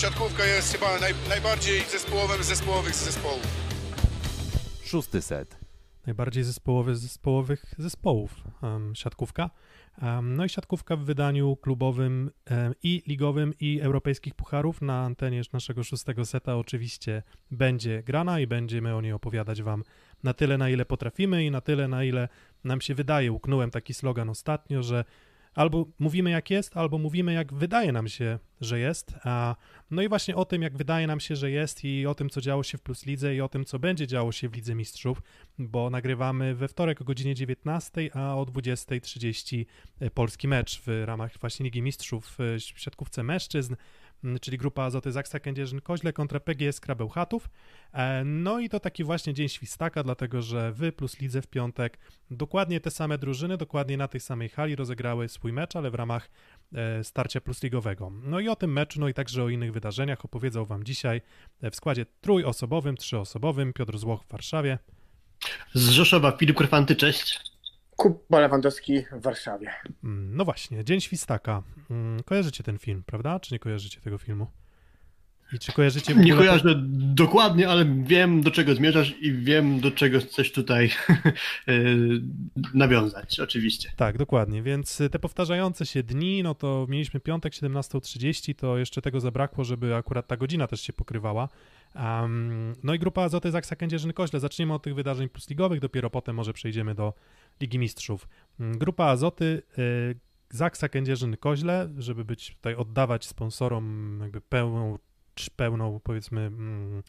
siatkówka jest chyba naj, najbardziej zespołowym z zespołowych z zespołów. Szósty set. Najbardziej zespołowy z zespołowych zespołów um, siatkówka. Um, no i siatkówka w wydaniu klubowym um, i ligowym i europejskich pucharów na antenie naszego szóstego seta oczywiście będzie grana i będziemy o niej opowiadać Wam na tyle, na ile potrafimy i na tyle, na ile nam się wydaje. Uknąłem taki slogan ostatnio, że albo mówimy jak jest, albo mówimy jak wydaje nam się, że jest. A, no i właśnie o tym, jak wydaje nam się, że jest i o tym, co działo się w Plus Lidze i o tym, co będzie działo się w Lidze Mistrzów, bo nagrywamy we wtorek o godzinie 19, a o 20.30 e, polski mecz w ramach właśnie Ligi Mistrzów w siatkówce mężczyzn. Mm, czyli grupa Azoty Zaksa Kędzierzyn-Koźle kontra PGS Krabełchatów. E, no i to taki właśnie dzień świstaka, dlatego że wy plus Lidze w piątek dokładnie te same drużyny, dokładnie na tej samej hali rozegrały swój mecz, ale w ramach e, starcia plus ligowego. No i o tym meczu, no i także o innych wydarzeniach opowiedzą wam dzisiaj w składzie trójosobowym, trzyosobowym Piotr Złoch w Warszawie. Z Rzeszowa Filip Korfanty, cześć. Kuba Lewandowski w Warszawie. Mm, no właśnie, Dzień Świstaka. Mm, kojarzycie ten film, prawda? Czy nie kojarzycie tego filmu? I czy kojarzycie... Nie kojarzę to... dokładnie, ale wiem do czego zmierzasz i wiem do czego chcesz tutaj e, nawiązać, oczywiście. Tak, dokładnie, więc te powtarzające się dni, no to mieliśmy piątek 17.30, to jeszcze tego zabrakło, żeby akurat ta godzina też się pokrywała. Um, no i grupa Azoty Zaksa Kędzierzyn-Koźle. Zaczniemy od tych wydarzeń plusligowych, dopiero potem może przejdziemy do Ligi Mistrzów. Mm, grupa Azoty y, Zaksa Kędzierzyn-Koźle, żeby być tutaj oddawać sponsorom jakby pełną, pełną powiedzmy mm,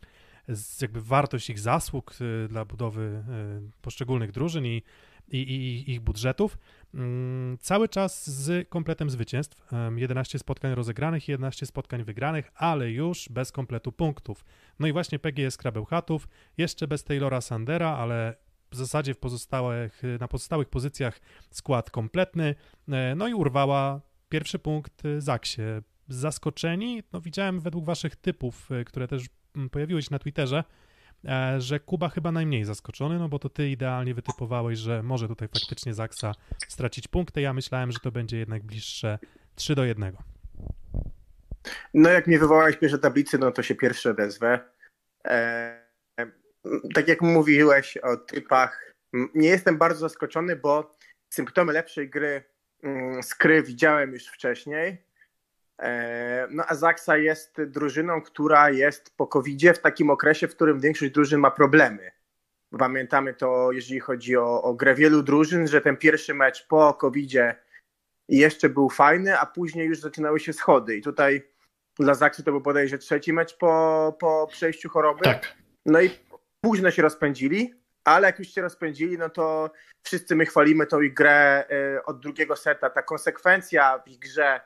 jakby wartość ich zasług y, dla budowy y, poszczególnych drużyn i, i, i ich budżetów. Mm, cały czas z kompletem zwycięstw. 11 spotkań rozegranych, 11 spotkań wygranych, ale już bez kompletu punktów. No i właśnie PGS Krabełchatów, jeszcze bez Taylora Sandera, ale w zasadzie w pozostałych, na pozostałych pozycjach skład kompletny, e, no i urwała pierwszy punkt Zaksie. Zaskoczeni, no widziałem według waszych typów, e, które też mm, pojawiły się na Twitterze, że Kuba chyba najmniej zaskoczony, no bo to ty idealnie wytypowałeś, że może tutaj faktycznie Zaksa stracić punkty. Ja myślałem, że to będzie jednak bliższe 3 do 1. No jak mnie wywołałeś pierwsze tablicy, no to się pierwszy odezwę. E, tak jak mówiłeś o typach, nie jestem bardzo zaskoczony, bo symptomy lepszej gry mm, z gry widziałem już wcześniej. E, no a Zaksa jest drużyną, która jest po covid w takim okresie, w którym większość drużyn ma problemy. Pamiętamy to, jeżeli chodzi o, o grę wielu drużyn, że ten pierwszy mecz po covid jeszcze był fajny, a później już zaczynały się schody. I tutaj dla Zaksy to był bodajże trzeci mecz po, po przejściu choroby. Tak. No i późno się rozpędzili, ale jak już się rozpędzili, no to wszyscy my chwalimy tą ich grę e, od drugiego seta. Ta konsekwencja w ich grze,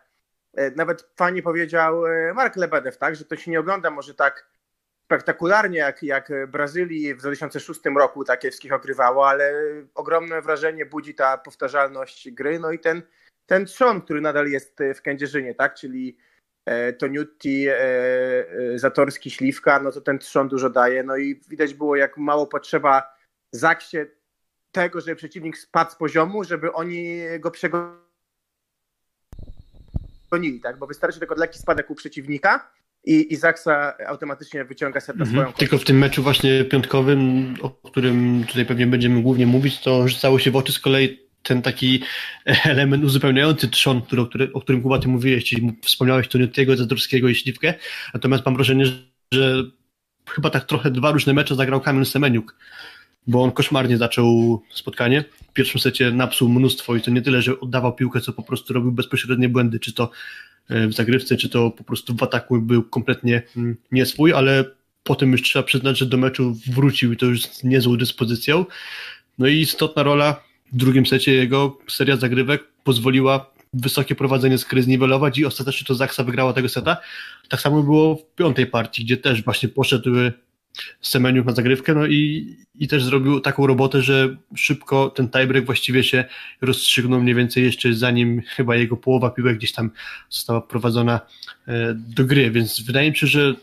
nawet fajnie powiedział e, Mark Lebedew, tak, że to się nie ogląda może tak spektakularnie jak, jak Brazylii w 2006 roku Takiewskich ogrywało, ale ogromne wrażenie budzi ta powtarzalność gry, no i ten, ten trzon, który nadal jest w Kędzierzynie, tak, czyli E, Toniutti, e, e, Zatorski, Śliwka, no to ten trzon dużo daje. No i widać było, jak mało potrzeba Zaksie tego, żeby przeciwnik spadł z poziomu, żeby oni go przegonili, tak? Bo wystarczy tylko lekki spadek u przeciwnika i, i Zaksa automatycznie wyciąga set na mhm. swoją Tylko w tym meczu właśnie piątkowym, o którym tutaj pewnie będziemy głównie mówić, to rzucało się w oczy z kolei ten taki element uzupełniający trzon, który, o, który, o którym Kuba ty mówiłeś, czyli wspomniałeś Toniutiego, Zadorskiego i Śliwkę, natomiast mam wrażenie, że chyba tak trochę dwa różne mecze zagrał Kamil Semeniuk, bo on koszmarnie zaczął spotkanie. W pierwszym secie napsuł mnóstwo i to nie tyle, że oddawał piłkę, co po prostu robił bezpośrednie błędy, czy to e, w zagrywce, czy to po prostu w ataku był kompletnie mm, nie swój, ale potem już trzeba przyznać, że do meczu wrócił i to już z niezłą dyspozycją. No i istotna rola w drugim secie jego seria zagrywek pozwoliła wysokie prowadzenie z gry zniwelować i ostatecznie to Zaksa wygrała tego seta. Tak samo było w piątej partii, gdzie też właśnie poszedł Semeniuk na zagrywkę, no i, i też zrobił taką robotę, że szybko ten tiebreak właściwie się rozstrzygnął mniej więcej jeszcze zanim chyba jego połowa piłek gdzieś tam została prowadzona e, do gry, więc wydaje mi się, że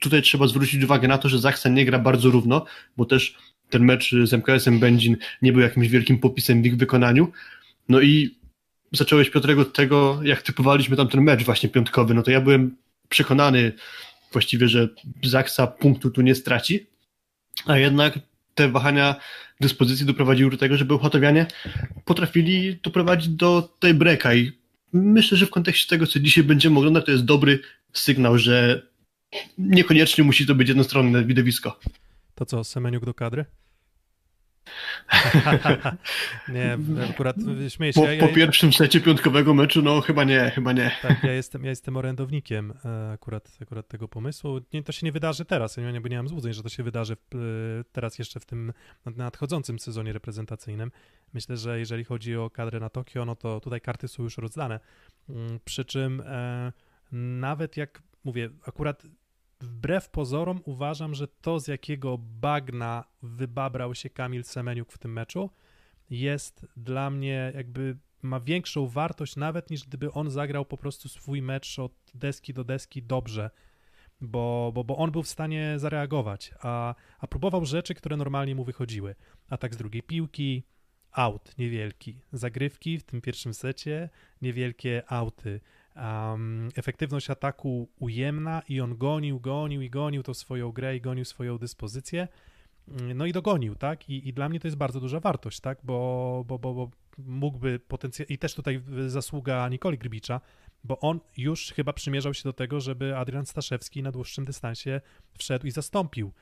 tutaj trzeba zwrócić uwagę na to, że Zaksa nie gra bardzo równo, bo też ten mecz z MKS-em Będzin nie był jakimś wielkim popisem w ich wykonaniu. No i zacząłeś Piotrego od tego, jak typowaliśmy tam ten mecz właśnie piątkowy, no to ja byłem przekonany właściwie, że Zaksa punktu tu nie straci, a jednak te wahania dyspozycji doprowadziły do tego, że Bełchatowianie potrafili doprowadzić do tej breka i myślę, że w kontekście tego, co dzisiaj będziemy oglądać, to jest dobry sygnał, że niekoniecznie musi to być jednostronne widowisko. To co, Semeniuk do kadry? nie, akurat śmieję się. Po, po pierwszym secie piątkowego meczu, no chyba nie, chyba nie. Tak, ja jestem, ja jestem orędownikiem e, akurat, akurat tego pomysłu. Nie, to się nie wydarzy teraz, ja nie, nie mam złudzeń, że to się wydarzy w, e, teraz jeszcze w tym nadchodzącym sezonie reprezentacyjnym. Myślę, że jeżeli chodzi o kadrę na Tokio, no to tutaj karty są już rozdane. Mm, przy czym e, nawet jak mówię, akurat wbrew pozorom uważam, że to z jakiego bagna wybabrał się Kamil Semeniuk w tym meczu jest dla mnie jakby ma większą wartość nawet niż gdyby on zagrał po prostu swój mecz od deski do deski dobrze, bo, bo, bo on był w stanie zareagować, a, a próbował rzeczy, które normalnie mu wychodziły. Atak z drugiej piłki, out niewielki, zagrywki w tym pierwszym secie, niewielkie auty, um, efektywność ataku ujemna i on gonił, gonił i gonił tą swoją grę i gonił swoją dyspozycję. No i dogonił, tak? I, I, dla mnie to jest bardzo duża wartość, tak? Bo, bo, bo, bo mógłby potencjalnie. I też tutaj zasługa Nikoli Grybicza, bo on już chyba przymierzał się do tego, żeby Adrian Staszewski na dłuższym dystansie wszedł i zastąpił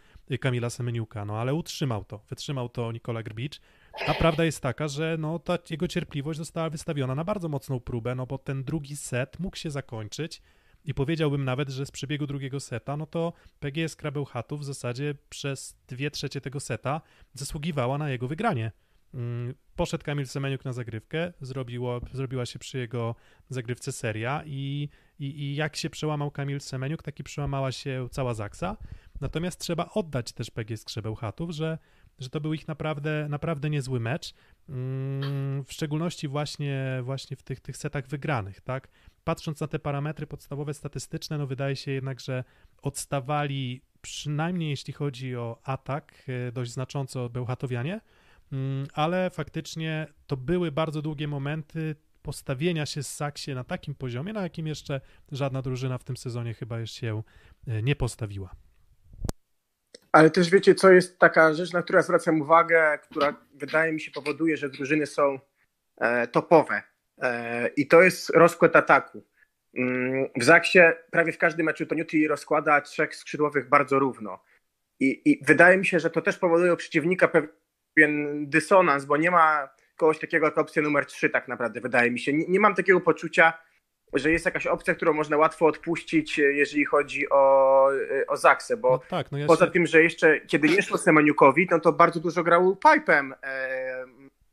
Kamila Semeniuka, no ale utrzymał to, wytrzymał to Nikola Grbicz, a prawda jest taka, że no, ta jego cierpliwość została wystawiona na bardzo mocną próbę, no bo ten drugi set mógł się zakończyć i powiedziałbym nawet, że z przebiegu drugiego seta, no to PGS Krabełchatów w zasadzie przez dwie trzecie tego seta zasługiwała na jego wygranie. Mm, poszedł Kamil Semeniuk na zagrywkę, zrobiło, zrobiła się przy jego zagrywce seria i, i, i jak się przełamał Kamil Semeniuk, tak i przełamała się cała Zaksa. Natomiast trzeba oddać też PGS Krzebełchatów, że że to był ich naprawdę, naprawdę niezły mecz, mm, w szczególności właśnie, właśnie w tych, tych setach wygranych, tak? Patrząc na te parametry podstawowe statystyczne, no wydaje się jednak, że odstawali przynajmniej jeśli chodzi o atak e, dość znacząco Bełchatowianie, mm, ale faktycznie to były bardzo długie momenty postawienia się z Saksie na takim poziomie, na jakim jeszcze żadna drużyna w tym sezonie chyba już się e, nie postawiła. Ale też wiecie, co jest taka rzecz, na którą zwracam uwagę, która wydaje mi się powoduje, że drużyny są e, topowe. E, I to jest rozkład ataku. Mm, w Zaksie prawie w każdym meczu Toniuti rozkłada trzech skrzydłowych bardzo równo. I, I, wydaje mi się, że to też powoduje u przeciwnika pewien dysonans, bo nie ma kogoś takiego jak opcja numer trzy tak naprawdę, wydaje mi się. Nie, nie mam takiego poczucia, że jest jakaś opcja, którą można łatwo odpuścić, jeżeli chodzi o, o Zaksę, bo no tak, no ja poza się... tym, że jeszcze kiedy nie szło Semeniukowi, no to bardzo dużo grał Pipem e,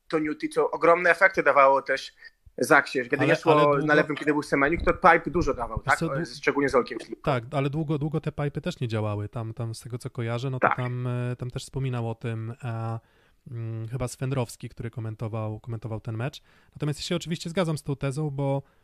Toniuti, co ogromne efekty dawało też Zaksie. Kiedy ale, nie szło długo... na lewym, kiedy był Semeniuk, to Pipe dużo dawał, tak? Co, Szczególnie z Olkiem Tak, ale długo, długo te Pipy też nie działały. Tam, tam z tego co kojarzę, no to tak. tam, e, tam też wspominał o tym a, hmm, chyba Swendrowski, który komentował, komentował ten mecz. Natomiast ja się oczywiście zgadzam z tą tezą, bo Mm,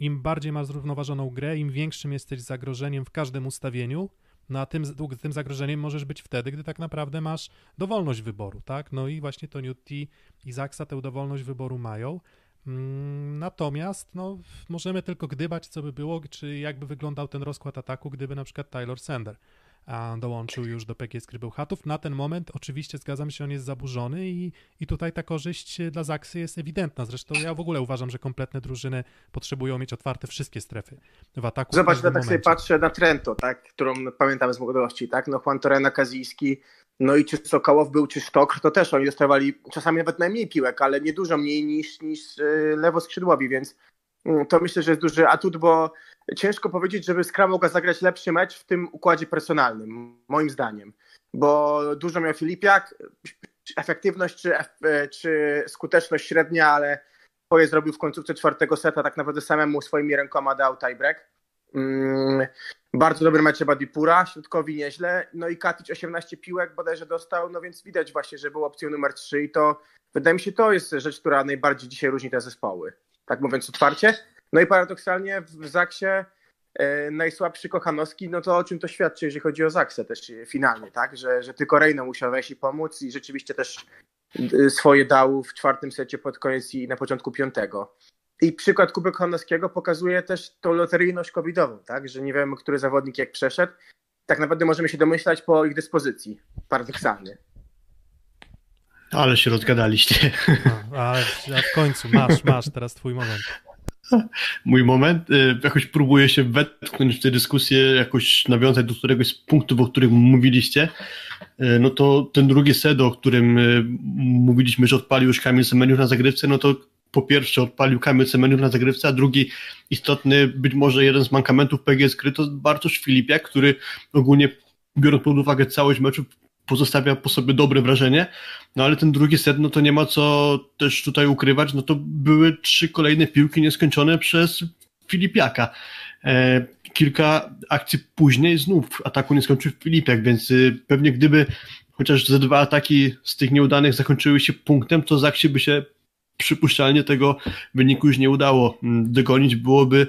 im bardziej masz zrównoważoną grę, im większym jesteś zagrożeniem w każdym ustawieniu, no a tym, tym zagrożeniem możesz być wtedy, gdy tak naprawdę masz dowolność wyboru, tak? No i właśnie to Newty i Zaksa tę dowolność wyboru mają. Mm, natomiast no, możemy tylko gdybać, co by było, czy jakby wyglądał ten rozkład ataku, gdyby na przykład Taylor Sender dołączył już do PGS Krybełchatów. Na ten moment oczywiście zgadzam się, on jest zaburzony i, i tutaj ta korzyść dla Zaksy jest ewidentna. Zresztą ja w ogóle uważam, że kompletne drużyny potrzebują mieć otwarte wszystkie strefy w ataku. Zobacz, ja tak sobie patrzę na Trento, tak, którą pamiętam z młodości, tak, no Juan Torena, Kazijski, no i czy Sokołow był, czy Sztokr, to też oni dostawali czasami nawet najmniej piłek, ale nie dużo mniej niż, niż y, lewoskrzydłowi, więc mm, to myślę, że jest duży atut, bo ciężko powiedzieć, żeby Skra mogła zagrać lepszy mecz w tym układzie personalnym, moim zdaniem. Bo dużo miał Filipiak, efektywność czy, czy skuteczność średnia, ale swoje zrobił w końcówce czwartego seta, tak naprawdę samemu swoimi rękoma dał tiebreak. Mm, bardzo dobry mecz Badipura, środkowi nieźle. No i Katic 18 piłek bodajże dostał, no więc widać właśnie, że był opcją numer 3 i to wydaje mi się to jest rzecz, która najbardziej dzisiaj różni te zespoły. Tak mówiąc otwarcie. No i paradoksalnie w Zaksie e, najsłabszy Kochanowski, no to o czym to świadczy, jeżeli chodzi o Zaksę też finalnie, tak? Że, że tylko Rejno musiał wejść i pomóc i rzeczywiście też e, swoje dał w czwartym secie pod koniec i na początku piątego. i przykład Kubek Honowskiego pokazuje też tą loteryjność covidową, tak? że nie wiemy, który zawodnik jak przeszedł. Tak naprawdę możemy się domyślać po ich dyspozycji, paradoksalnie. Ale się rozgadaliście. No, a, a w końcu masz, masz teraz twój moment. Mój moment. Y, jakoś próbuję się wetknąć w tę dyskusję, jakoś nawiązać do któregoś z punktów, o których mówiliście. Y, no to ten drugi set, o którym y, mówiliśmy, że odpalił już Kamil Semeniuk na zagrywce, no to po pierwsze odpalił Kamil Semeniuk na zagrywce, a drugi istotny, być może jeden z mankamentów PGS Gry to Bartosz Filipiak, który ogólnie biorąc pod uwagę całość meczu pozostawia po sobie dobre wrażenie, no ale ten drugi set, no to nie ma co też tutaj ukrywać, no to były trzy kolejne piłki nieskończone przez Filipiaka. E, kilka akcji później znów ataku nie skończył Filipiak, więc y, pewnie gdyby chociaż ze dwa ataki z tych nieudanych zakończyły się punktem, to Zaksie by się przypuszczalnie tego wyniku już nie udało mm, dogonić, byłoby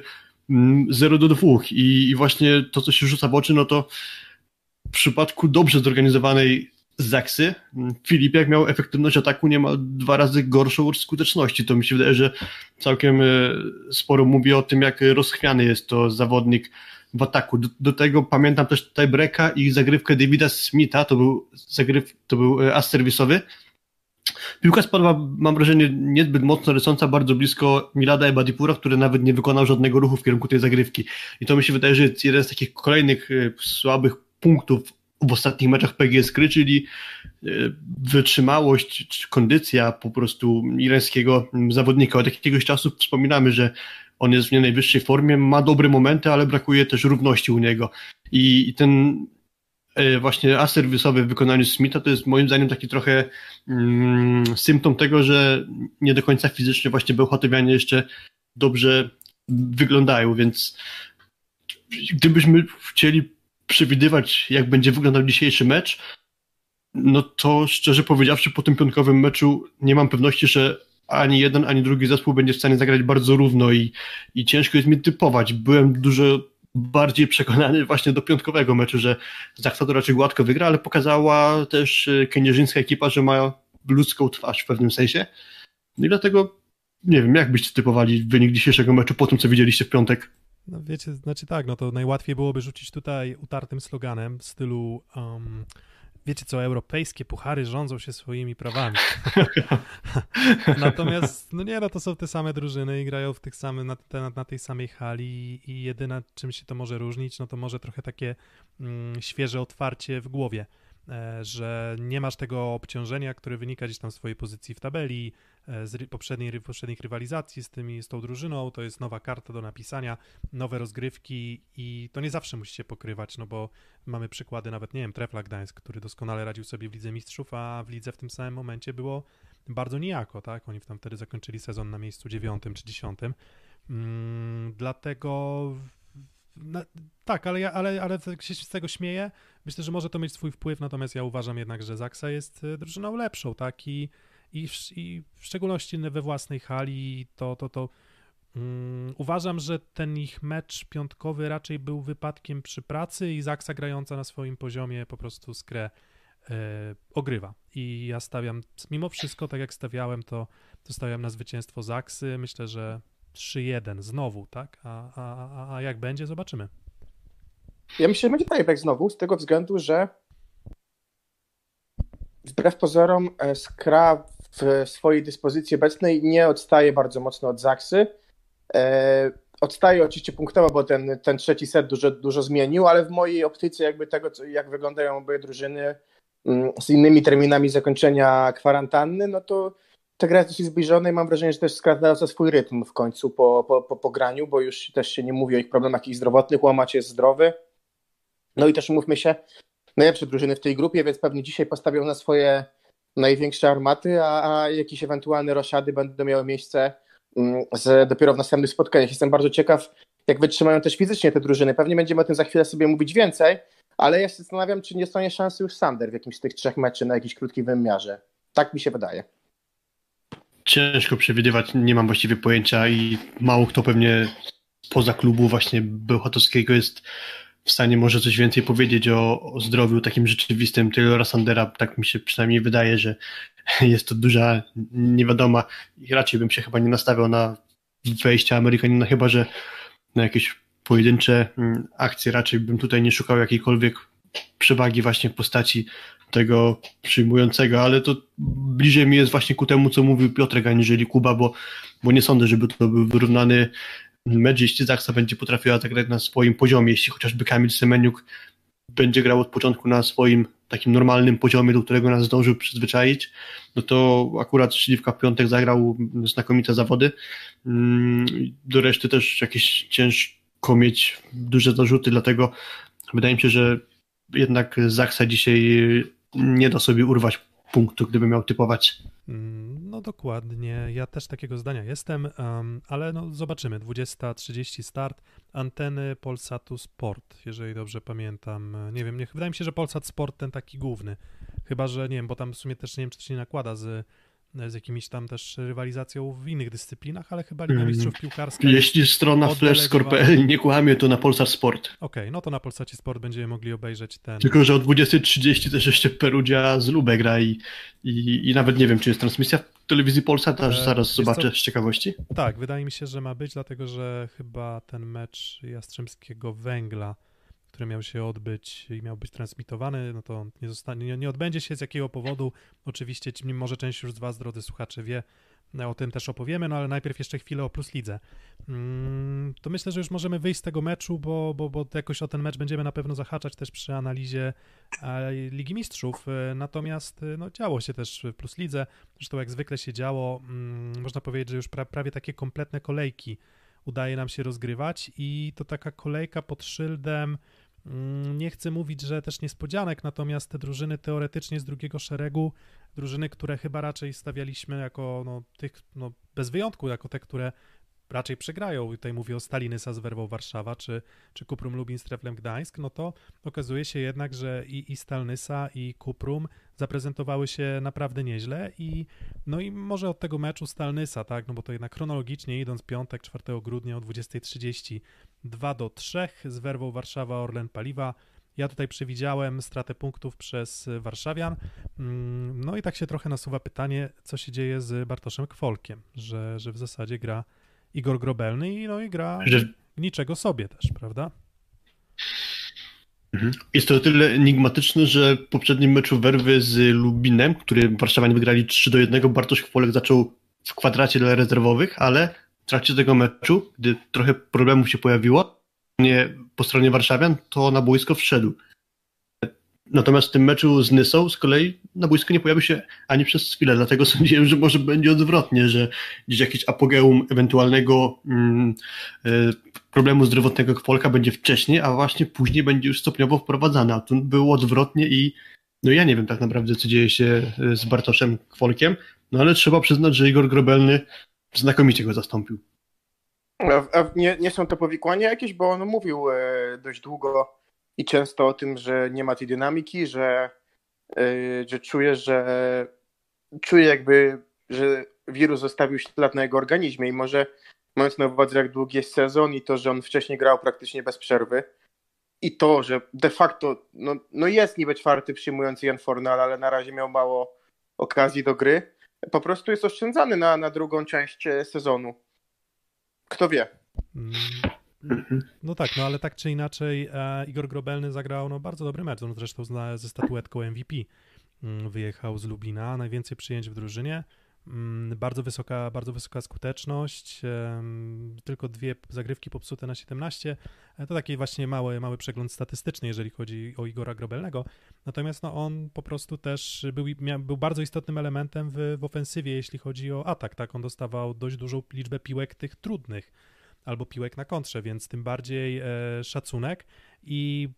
0 mm, do 2 I, i właśnie to, co się rzuca w oczy, no to w przypadku dobrze zorganizowanej Zaksy, Filip jak miał efektywność ataku niemal dwa razy gorszą od skuteczności. To mi się wydaje, że całkiem e, sporo mówi o tym, jak rozchwiany jest to zawodnik w ataku. Do, do tego pamiętam też tiebreaka i zagrywkę Davida Smitha, to był zagryw, to był e, as serwisowy. Piłka spadła, mam wrażenie, niezbyt mocno lecąca, bardzo blisko Milada Ebadipura, który nawet nie wykonał żadnego ruchu w kierunku tej zagrywki. I to mi się wydaje, że jest jeden z takich kolejnych e, słabych punktów w ostatnich meczach PGS Kry, czyli e, wytrzymałość, czy kondycja po prostu irańskiego zawodnika. Od jakiegoś czasu wspominamy, że on jest w nie najwyższej formie, ma dobre momenty, ale brakuje też równości u niego. I, i ten e, właśnie as serwisowy w wykonaniu Smitha to jest moim zdaniem taki trochę mm, symptom tego, że nie do końca fizycznie właśnie Bełchatowianie jeszcze dobrze wyglądają, więc gdybyśmy chcieli przewidywać, jak będzie wyglądał dzisiejszy mecz, no to szczerze powiedziawszy, po tym piątkowym meczu nie mam pewności, że ani jeden, ani drugi zespół będzie w stanie zagrać bardzo równo i, i ciężko jest mi typować. Byłem dużo bardziej przekonany właśnie do piątkowego meczu, że to raczej gładko wygra, ale pokazała też e, keniarzyńska ekipa, że ma ludzką twarz w pewnym sensie. No i dlatego nie wiem, jak byście typowali wynik dzisiejszego meczu po tym, co widzieliście w piątek? No wiecie, znaczy tak, no to najłatwiej byłoby rzucić tutaj utartym sloganem w stylu um, wiecie co, europejskie puchary rządzą się swoimi prawami. Natomiast, no nie, no to są te same drużyny i grają w tych samych, na, na, na, tej samej hali i jedyne czym się to może różnić, no to może trochę takie mm, świeże otwarcie w głowie. E, że nie masz tego obciążenia, które wynika gdzieś tam z swojej pozycji w tabeli, e, z poprzedniej, poprzednich rywalizacji z, tymi, z tą drużyną, to jest nowa karta do napisania, nowe rozgrywki i to nie zawsze musi się pokrywać, no bo mamy przykłady nawet, nie wiem, Trefla Gdańsk, który doskonale radził sobie w Lidze Mistrzów, a w Lidze w tym samym momencie było bardzo nijako, tak? Oni tam wtedy zakończyli sezon na miejscu dziewiątym czy dziesiątym. Mm, dlatego no, tak, ale, ja, ale, ale się z tego śmieję. Myślę, że może to mieć swój wpływ, natomiast ja uważam jednak, że Zaksa jest e, drużyną lepszą, tak? I, i, w, i w szczególności we własnej hali to, to, to um, uważam, że ten ich mecz piątkowy raczej był wypadkiem przy pracy i Zaksa grająca na swoim poziomie po prostu skrę e, ogrywa. I ja stawiam, mimo wszystko, tak jak stawiałem, to, to stawiam na zwycięstwo Zaksy. Myślę, że 3-1 znowu, tak? A, a, a jak będzie, zobaczymy. Ja myślę, że będzie tiebreak znowu, z tego względu, że wbrew pozorom e, Skra w swojej dyspozycji obecnej nie odstaje bardzo mocno od Zaksy. E, odstaje oczywiście punktowo, bo ten, ten trzeci set dużo, dużo zmienił, ale w mojej optyce jakby tego, jak wyglądają obie drużyny mm, z innymi terminami zakończenia kwarantanny, no to ta gra jest dosyć zbliżona i mam wrażenie, że też za swój rytm w końcu po, po, po, po graniu, bo już też się nie mówi o ich problemach ich zdrowotnych, łamać jest zdrowy. No i też mówmy się, najlepsze drużyny w tej grupie, więc pewnie dzisiaj postawią na swoje największe armaty, a, a jakieś ewentualne roszady będą miały miejsce mm, z, dopiero w następnych spotkaniach. Jestem bardzo ciekaw, jak wytrzymają też fizycznie te drużyny. Pewnie będziemy o tym za chwilę sobie mówić więcej, ale ja się zastanawiam, czy nie stanie szansy już Sander w jakimś z tych trzech meczy na jakiś krótkim wymiarze. Tak mi się wydaje ciężko przewidywać, nie mam właściwie pojęcia i mało kto pewnie poza klubu właśnie Bełchatowskiego jest w stanie może coś więcej powiedzieć o, o zdrowiu takim rzeczywistym Taylora Sandera. Tak mi się przynajmniej wydaje, że jest to duża niewiadoma i raczej bym się chyba nie nastawiał na wejścia Amerykanina, chyba że na jakieś pojedyncze mm, akcje raczej bym tutaj nie szukał jakiejkolwiek przewagi właśnie w postaci tego przyjmującego, ale to bliżej mi jest właśnie ku temu, co mówił Piotrek, aniżeli Kuba, bo, bo nie sądzę, żeby to był wyrównany mecz, jeśli Zaksa będzie potrafiła zagrać na swoim poziomie, jeśli chociażby Kamil Semeniuk będzie grał od początku na swoim takim normalnym poziomie, do którego nas zdążył przyzwyczaić, no to akurat Śliwka w piątek zagrał znakomite zawody. Mm, do reszty też jakieś ciężko mieć duże zarzuty, dlatego wydaje mi się, że jednak Zaksa dzisiaj nie da sobie urwać punktu, gdyby miał typować. Mm, no dokładnie, ja też takiego zdania jestem, um, ale no zobaczymy. 20.30 start, anteny Polsatu Sport, jeżeli dobrze pamiętam. Nie wiem, nie, wydaje mi się, że Polsat Sport ten taki główny. Chyba, że nie wiem, bo tam w sumie też nie wiem, czy to się nie nakłada z z jakimiś tam też rywalizacją w innych dyscyplinach, ale chyba Liga Mistrzów mhm. Piłkarska. Jeśli strona flashscore.pl nie kłamie, to na Polsat Sport. Okej, okay, no to na Polsacie Sport będziemy mogli obejrzeć ten. Tylko, że o 20.30 też jeszcze Perugia z Lubę gra i, i, i nawet nie wiem, czy jest transmisja w telewizji Polsat, aż e, zaraz zobaczę z ciekawości. Tak, wydaje mi się, że ma być, dlatego że chyba ten mecz Jastrzębskiego Węgla który miał się odbyć i miał być transmitowany, no to nie, zostanie, nie, nie odbędzie się z jakiego powodu. Oczywiście, może część już z Was, drodzy słuchacze, wie, o tym też opowiemy, no ale najpierw jeszcze chwilę o Plus Lidze. Mm, to myślę, że już możemy wyjść z tego meczu, bo, bo, bo jakoś o ten mecz będziemy na pewno zahaczać też przy analizie e, Ligi Mistrzów. E, natomiast e, no, działo się też w Plus Lidze. Zresztą jak zwykle się działo, mm, można powiedzieć, że już pra, prawie takie kompletne kolejki udaje nam się rozgrywać i to taka kolejka pod szyldem. Mm, nie chcę mówić, że też niespodzianek, natomiast te drużyny teoretycznie z drugiego szeregu, drużyny, które chyba raczej stawialiśmy jako no, tych, no, bez wyjątku, jako te, które raczej przegrają, tutaj mówię o Stalinysa z Werwą Warszawa, czy, czy Kuprum Lubin z Treflem Gdańsk, no to okazuje się jednak, że i, i Stalnysa, i Kuprum zaprezentowały się naprawdę nieźle i no i może od tego meczu Stalnysa, tak, no bo to jednak chronologicznie idąc piątek 4 grudnia o 20.30 2 do 3 z Werwą Warszawa Orlen Paliwa. Ja tutaj przewidziałem stratę punktów przez Warszawian. Mm, no i tak się trochę nasuwa pytanie, co się dzieje z Bartoszem Kwolkiem, że, że w zasadzie gra Igor Grobelny i no i gra niczego sobie też, prawda? Mhm. Jest to o tyle enigmatyczne, że w poprzednim meczu Werwy z Lubinem, który Warszawianie wygrali 3 do 1, Bartosz Kwolek zaczął w kwadracie dla rezerwowych, ale w trakcie tego meczu, gdy trochę problemów się pojawiło nie po stronie Warszawian, to na boisko wszedł. Natomiast w tym meczu z Nysą z kolei na boisku nie pojawił się ani przez chwilę, dlatego sądziłem, że może będzie odwrotnie, że gdzieś jakieś apogeum ewentualnego mm, y, problemu zdrowotnego Kwolka będzie wcześniej, a właśnie później będzie już stopniowo wprowadzany. A tu było odwrotnie i no ja nie wiem tak naprawdę, co dzieje się z Bartoszem Kwolkiem, no ale trzeba przyznać, że Igor Grobelny znakomicie go zastąpił. A, a nie, nie, są to powikłania jakieś, bo on mówił e, dość długo i często o tym, że nie ma tej dynamiki, że, e, że czuje, że czuje jakby, że wirus zostawił ślad na jego organizmie i może mając na uwadze jak długi jest sezon i to, że on wcześniej grał praktycznie bez przerwy i to, że de facto no, no jest niby czwarty przyjmujący Jan Fornal, ale na razie miał mało okazji do gry, po prostu jest oszczędzany na, na drugą część e, sezonu. Kto wie? Mm, no tak, no ale tak czy inaczej e, Igor Grobelny zagrał no, bardzo dobry mecz, on zresztą zna, ze statuetką MVP. Mm, wyjechał z Lubina, najwięcej przyjęć w drużynie. Mm, bardzo wysoka, bardzo wysoka skuteczność, tylko dwie zagrywki popsute na 17. E, to taki właśnie mały, mały przegląd statystyczny, jeżeli chodzi o Igora Grobelnego. Natomiast no, on po prostu też był, był bardzo istotnym elementem w, w ofensywie, jeśli chodzi o atak. Tak, on dostawał dość dużą liczbę piłek tych trudnych albo piłek na kontrze, więc tym bardziej e, szacunek i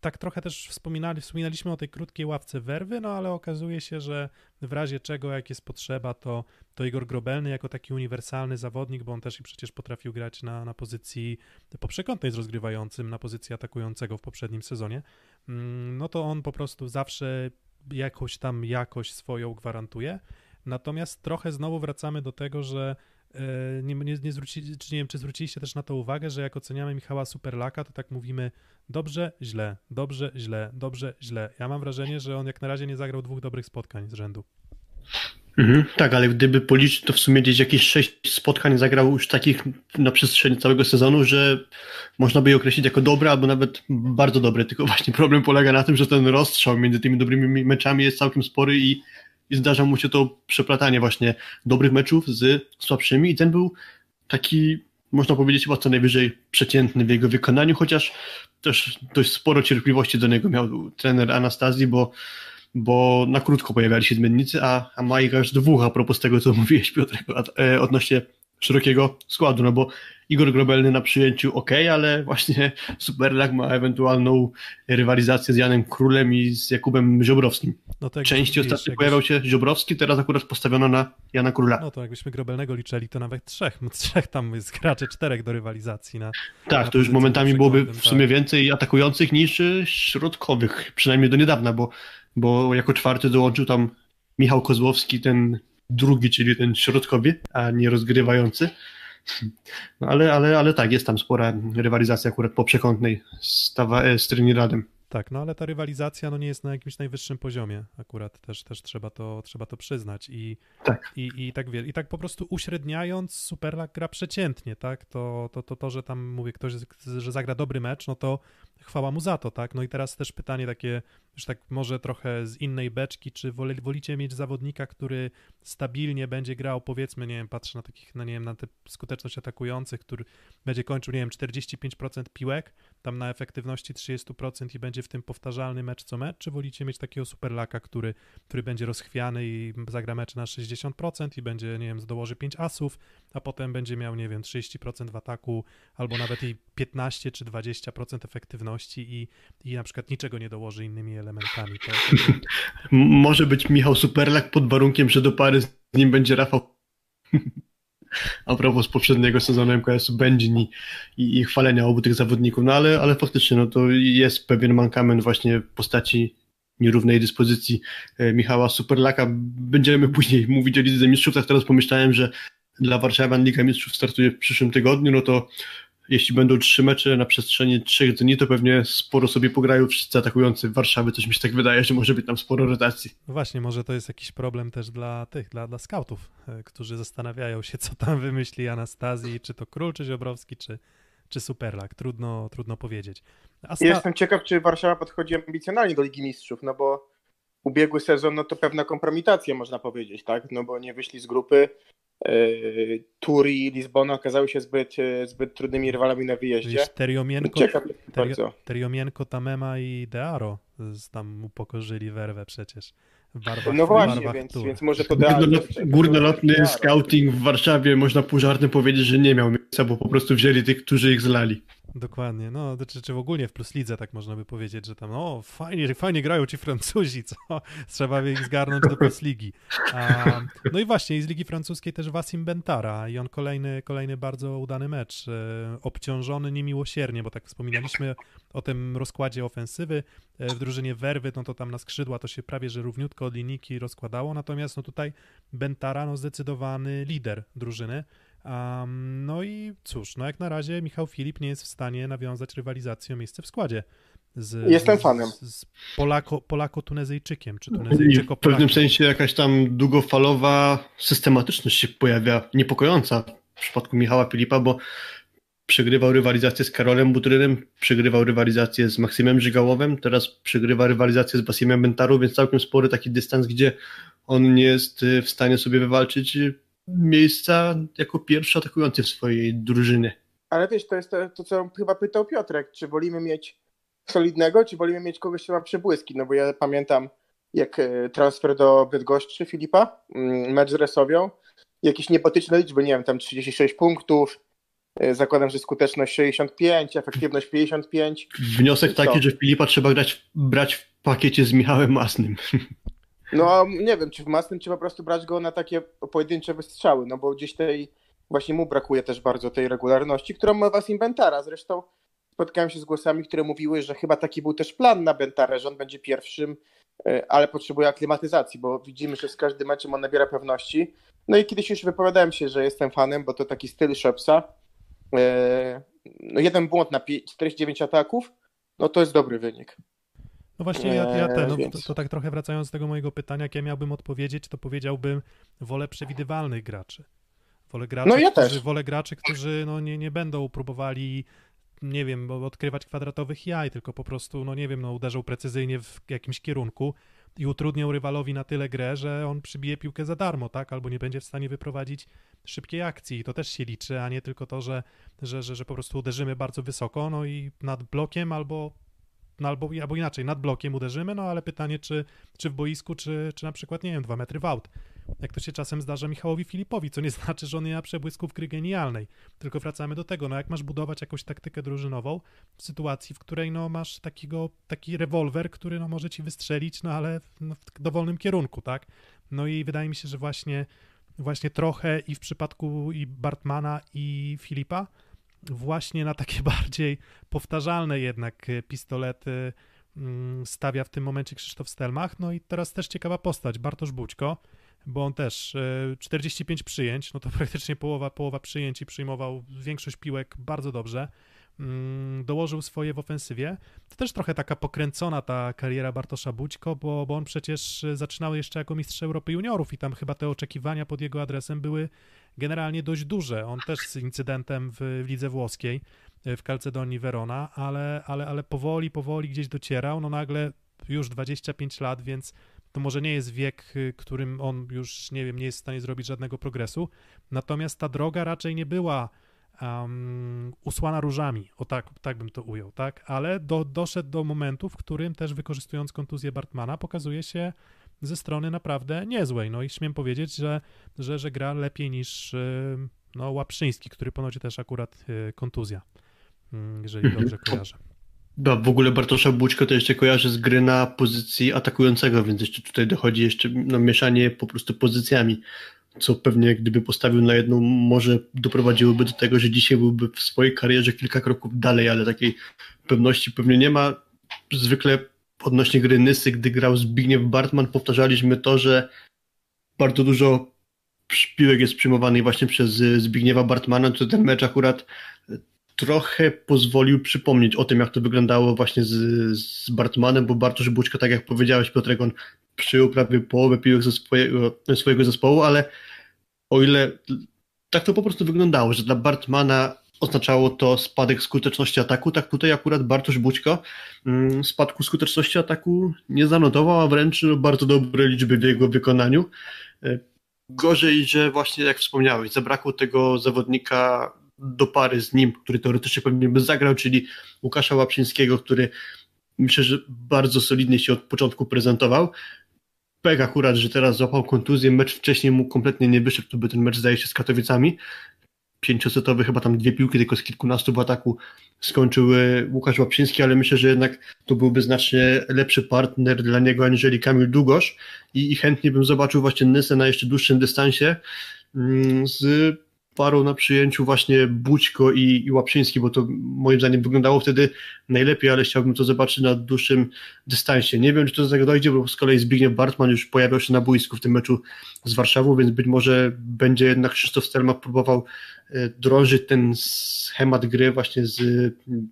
tak trochę też wspominali, wspominaliśmy o tej krótkiej ławce werwy, no ale okazuje się, że w razie czego, jak jest potrzeba, to, to Igor Grobelny jako taki uniwersalny zawodnik, bo on też i przecież potrafił grać na, na pozycji poprzekątnej z rozgrywającym, na pozycji atakującego w poprzednim sezonie, mm, no to on po prostu zawsze jakąś tam jakość swoją gwarantuje. Natomiast trochę znowu wracamy do tego, że nie, nie, nie, zwrócili, czy nie wiem, czy zwróciliście też na to uwagę, że jak oceniamy Michała Superlaka, to tak mówimy dobrze, źle, dobrze, źle, dobrze, źle. Ja mam wrażenie, że on jak na razie nie zagrał dwóch dobrych spotkań z rzędu. Mhm, tak, ale gdyby policzyć, to w sumie gdzieś jakieś sześć spotkań zagrał już takich na przestrzeni całego sezonu, że można by je określić jako dobre albo nawet bardzo dobre, tylko właśnie problem polega na tym, że ten rozstrzał między tymi dobrymi meczami jest całkiem spory i, i zdarza mu się to przeplatanie właśnie dobrych meczów z słabszymi. I ten był taki, można powiedzieć chyba co najwyżej przeciętny w jego wykonaniu, chociaż też dość sporo cierpliwości do niego miał trener Anastazji, bo bo na krótko pojawiali się zmiennicy, a, a Majka już dwóch a propos tego, co mówiłeś Piotrek e, odnośnie szerokiego składu, no bo Igor Grobelny na przyjęciu ok, ale właśnie Superlak ma ewentualną rywalizację z Janem Królem i z Jakubem Ziobrowskim. No tak, Częściej ostatnio pojawiał się Ziobrowski, teraz akurat postawiono na Jana Króla. No to jakbyśmy Grobelnego liczyli, to nawet trzech, trzech tam jest graczy, czterech do rywalizacji. Na, tak, na to już momentami byłoby w sumie tak. więcej atakujących niż środkowych, przynajmniej do niedawna, bo bo jako czwarty dołączył tam Michał Kozłowski, ten drugi, czyli ten środkowy, a nie rozgrywający. No ale, ale, ale tak, jest tam spora rywalizacja akurat po przekątnej z, e, z Trinidadem. Tak, no ale ta rywalizacja no, nie jest na jakimś najwyższym poziomie akurat, też, też trzeba, to, trzeba to przyznać i tak, i, i, tak, wie, i tak po prostu uśredniając Superlag gra przeciętnie, tak, to, to, to, to, że tam mówię ktoś, że zagra dobry mecz, no to chwała mu za to, tak, no i teraz też pytanie takie już tak może trochę z innej beczki, czy wolicie mieć zawodnika, który stabilnie będzie grał, powiedzmy, nie wiem, patrzę na takich, no nie wiem, na tę skuteczność atakujących, który będzie kończył, nie wiem, 45% piłek, tam na efektywności 30% i będzie w tym powtarzalny mecz co mecz, czy wolicie mieć takiego superlaka, który, który będzie rozchwiany i zagra mecz na 60% i będzie, nie wiem, dołoży 5 asów, a potem będzie miał, nie wiem, 30% w ataku, albo nawet i 15 czy 20% efektywności i, i na przykład niczego nie dołoży innymi elementami. To. Może być Michał Superlak pod warunkiem, że do pary z nim będzie Rafał. A propos poprzedniego sezonu MKS-u Będzin i, i chwalenia obu tych zawodników, no ale, ale faktycznie no to jest pewien mankament właśnie w postaci nierównej dyspozycji e, Michała Superlaka. Będziemy później mówić o Lidze Mistrzów, tak teraz pomyślałem, że dla Warszawian Liga Mistrzów startuje w przyszłym tygodniu, no to jeśli będą trzy mecze na przestrzeni trzech dni, to pewnie sporo sobie pograją wszyscy atakujący w Warszawie. Coś mi się tak wydaje, że może być tam sporo rotacji. No właśnie, może to jest jakiś problem też dla tych, dla, dla scoutów, e, którzy zastanawiają się, co tam wymyśli Anastazji, czy to Król, czy Ziobrowski, czy, czy Superlak. Trudno, trudno powiedzieć. Sta... Jestem ciekaw, czy Warszawa podchodzi ambicjonalnie do Ligi Mistrzów, no bo ubiegły sezon, no to pewna kompromitacja, można powiedzieć, tak? No bo nie wyszli z grupy, Turi i Lizbona okazały się zbyt, e, zbyt trudnymi rywalami na wyjeździe. Teriomienko, Terio, Teriomienko, Tamema i Dearo tam upokorzyli werwę przecież. Barwach, no właśnie, więc, więc może to. Górnolotny scouting w Warszawie można pół żartem powiedzieć, że nie miał miejsca, bo po prostu wzięli tych, którzy ich zlali. Dokładnie, no, czy, czy w ogóle w Plus Lidze tak można by powiedzieć, że tam, o, fajnie, fajnie grają ci Francuzi, co? Trzeba by ich zgarnąć do Plus Ligi. A, no i właśnie, i z Ligi Francuskiej też Wasim Bentara i on kolejny, kolejny bardzo udany mecz, e, obciążony niemiłosiernie, bo tak wspominaliśmy o tym rozkładzie ofensywy e, w drużynie Werwy, no to tam na skrzydła to się prawie, że równiutko od linijki rozkładało, natomiast no tutaj Bentara, no zdecydowany lider drużyny, Um, no i cóż, no jak na razie Michał Filip nie jest w stanie nawiązać rywalizacji o miejsce w składzie. Z, Jestem fanem. Z, z Polako, Polako-Tunezyjczykiem, czy Tunezyjczyko W pewnym sensie jakaś tam długofalowa systematyczność się pojawia, niepokojąca w przypadku Michała Filipa, bo przegrywał rywalizację z Karolem Butrynem, przegrywał rywalizację z Maksymem Żygałowem, teraz przegrywa rywalizację z Basimem Bentaru, więc całkiem spory taki dystans, gdzie on nie jest w stanie sobie wywalczyć miejsca jako pierwszy atakujący w swojej drużynie. Ale wiesz, to jest to, to, co chyba pytał Piotrek, czy wolimy mieć solidnego, czy wolimy mieć kogoś, kto ma przebłyski, no bo ja pamiętam jak e, transfer do Bydgoszczy Filipa, mm, mecz z Resowią, jakieś niepotyczne liczby, nie wiem, tam 36 punktów, e, zakładam, że skuteczność 65, efektywność 55. Wniosek taki, że Filipa trzeba grać, brać w pakiecie z Michałem Masnym. No nie wiem, czy w Masnym, czy po prostu brać go na takie pojedyncze wystrzały, no bo gdzieś tej, właśnie mu brakuje też bardzo tej regularności, którą ma was Inventara. Zresztą spotkałem się z głosami, które mówiły, że chyba taki był też plan na Bentarę, że on będzie pierwszym, e, ale potrzebuje aklimatyzacji, bo widzimy, że z każdym meczem on nabiera pewności. No i kiedyś już wypowiadałem się, że jestem fanem, bo to taki styl Shopsa. E, no jeden błąd na 49 ataków, no to jest dobry wynik. No właśnie, ja, ja ten, no, Eee, to, to tak trochę wracając do tego mojego pytania, jak ja miałbym odpowiedzieć, to powiedziałbym wolę przewidywalnych graczy. Wolę graczy, No ja którzy, też. wolę graczy, którzy no, nie, nie będą próbowali, nie wiem, bo- odkrywać kwadratowych jaj, tylko po prostu, no nie wiem, no uderzą precyzyjnie w jakimś kierunku i utrudnią rywalowi na tyle grę, że on przybije piłkę za darmo, tak? Albo nie będzie w stanie wyprowadzić szybkiej akcji i to też się liczy, a nie tylko to, że, że, że, że po prostu uderzymy bardzo wysoko, no i nad blokiem albo no albo, albo inaczej, nad blokiem uderzymy, no ale pytanie, czy, czy w boisku, czy, czy na przykład, nie wiem, dwa metry w aut. Jak to się czasem zdarza Michałowi Filipowi, co nie znaczy, że on nie ma przebłysków gry genialnej. Tylko wracamy do tego, no jak masz budować jakąś taktykę drużynową w sytuacji, w której no masz takiego, taki rewolwer, który no może ci wystrzelić, no ale w, no, w dowolnym kierunku, tak? No i wydaje mi się, że właśnie, właśnie trochę i w przypadku i Bartmana i Filipa, właśnie na takie bardziej powtarzalne jednak e, pistolety mm, stawia w tym momencie Krzysztof Stelmach. No i teraz też ciekawa postać, Bartosz Bućko, bo on też e, 45 przyjęć, no to praktycznie połowa, połowa przyjęć i przyjmował większość piłek bardzo dobrze. Mm, Dołożył swoje w ofensywie. To też trochę taka pokręcona ta kariera Bartosza Bućko, bo, bo on przecież zaczynał jeszcze jako mistrz Europy Juniorów i tam chyba te oczekiwania pod jego adresem były generalnie dość duże. On też z incydentem w, lidze włoskiej, e, w Calcedonii Verona, ale, ale, ale powoli, powoli gdzieś docierał. No nagle już 25 lat, więc to może nie jest wiek, y, którym on już, nie wiem, nie jest w stanie zrobić żadnego progresu. Natomiast ta droga raczej nie była um, usłana różami, o tak, tak bym to ujął, tak? Ale do, doszedł do momentu, w którym też wykorzystując kontuzję Bartmana, pokazuje się ze strony naprawdę niezłej. No i śmiem powiedzieć, że, że, że gra lepiej niż y, no, Łaprzyński, który ponoć też akurat y, kontuzja, mm, jeżeli Mhm. dobrze kojarzę. No, w ogóle Bartosza Bućko to jeszcze kojarzy z gry na pozycji atakującego, więc jeszcze tutaj dochodzi jeszcze no, mieszanie po prostu pozycjami, co pewnie gdyby postawił na jedną, może doprowadziłoby do tego, że dzisiaj byłby w swojej karierze kilka kroków dalej, ale takiej pewności pewnie nie ma. Zwykle odnośnie gry Nysy, gdy grał Zbigniew Bartman, powtarzaliśmy to, że bardzo dużo piłek jest przyjmowanych właśnie przez y, Zbigniewa Bartmana, to ten mecz akurat trochę pozwolił przypomnieć o tym, jak to wyglądało właśnie z, z Bartmanem, bo Bartosz Buczko, tak jak powiedziałeś, Piotrek, on przyjął prawie połowę piłek ze swojego, swojego zespołu, ale o ile tak to po prostu wyglądało, że dla Bartmana oznaczało to spadek skuteczności ataku, tak tutaj akurat Bartosz Bućko mm, spadku skuteczności ataku nie zanotował, a wręcz no, bardzo dobre liczby w jego wykonaniu. E, Gorzej, że właśnie jak wspomniałeś, zabrakło tego zawodnika do pary z nim, który teoretycznie pewnie by zagrał, czyli Łukasza Łapczyńskiego, który myślę, że bardzo solidnie się od początku prezentował. Pek akurat, że teraz złapał kontuzję, mecz wcześniej mu kompletnie nie wyszedł, to by ten mecz zdaje się z Katowicami. Pięciosetowy, chyba tam dwie piłki, tylko z kilkunastu w ataku skończył e, Łukasz Łapczyński, ale myślę, że jednak to byłby znacznie lepszy partner dla niego aniżeli Kamil Długosz i, i chętnie bym zobaczył właśnie Nysę na jeszcze dłuższym dystansie mm, z parą na przyjęciu właśnie Bućko i, i Łapczyński, bo to moim zdaniem wyglądało wtedy najlepiej, ale chciałbym to zobaczyć na dłuższym dystansie. Nie wiem, czy to do tego dojdzie, bo z kolei Zbigniew Bartman już pojawiał się na boisku w tym meczu z Warszawą, więc być może będzie jednak Krzysztof Stelma próbował e, drążyć ten schemat gry właśnie z mm,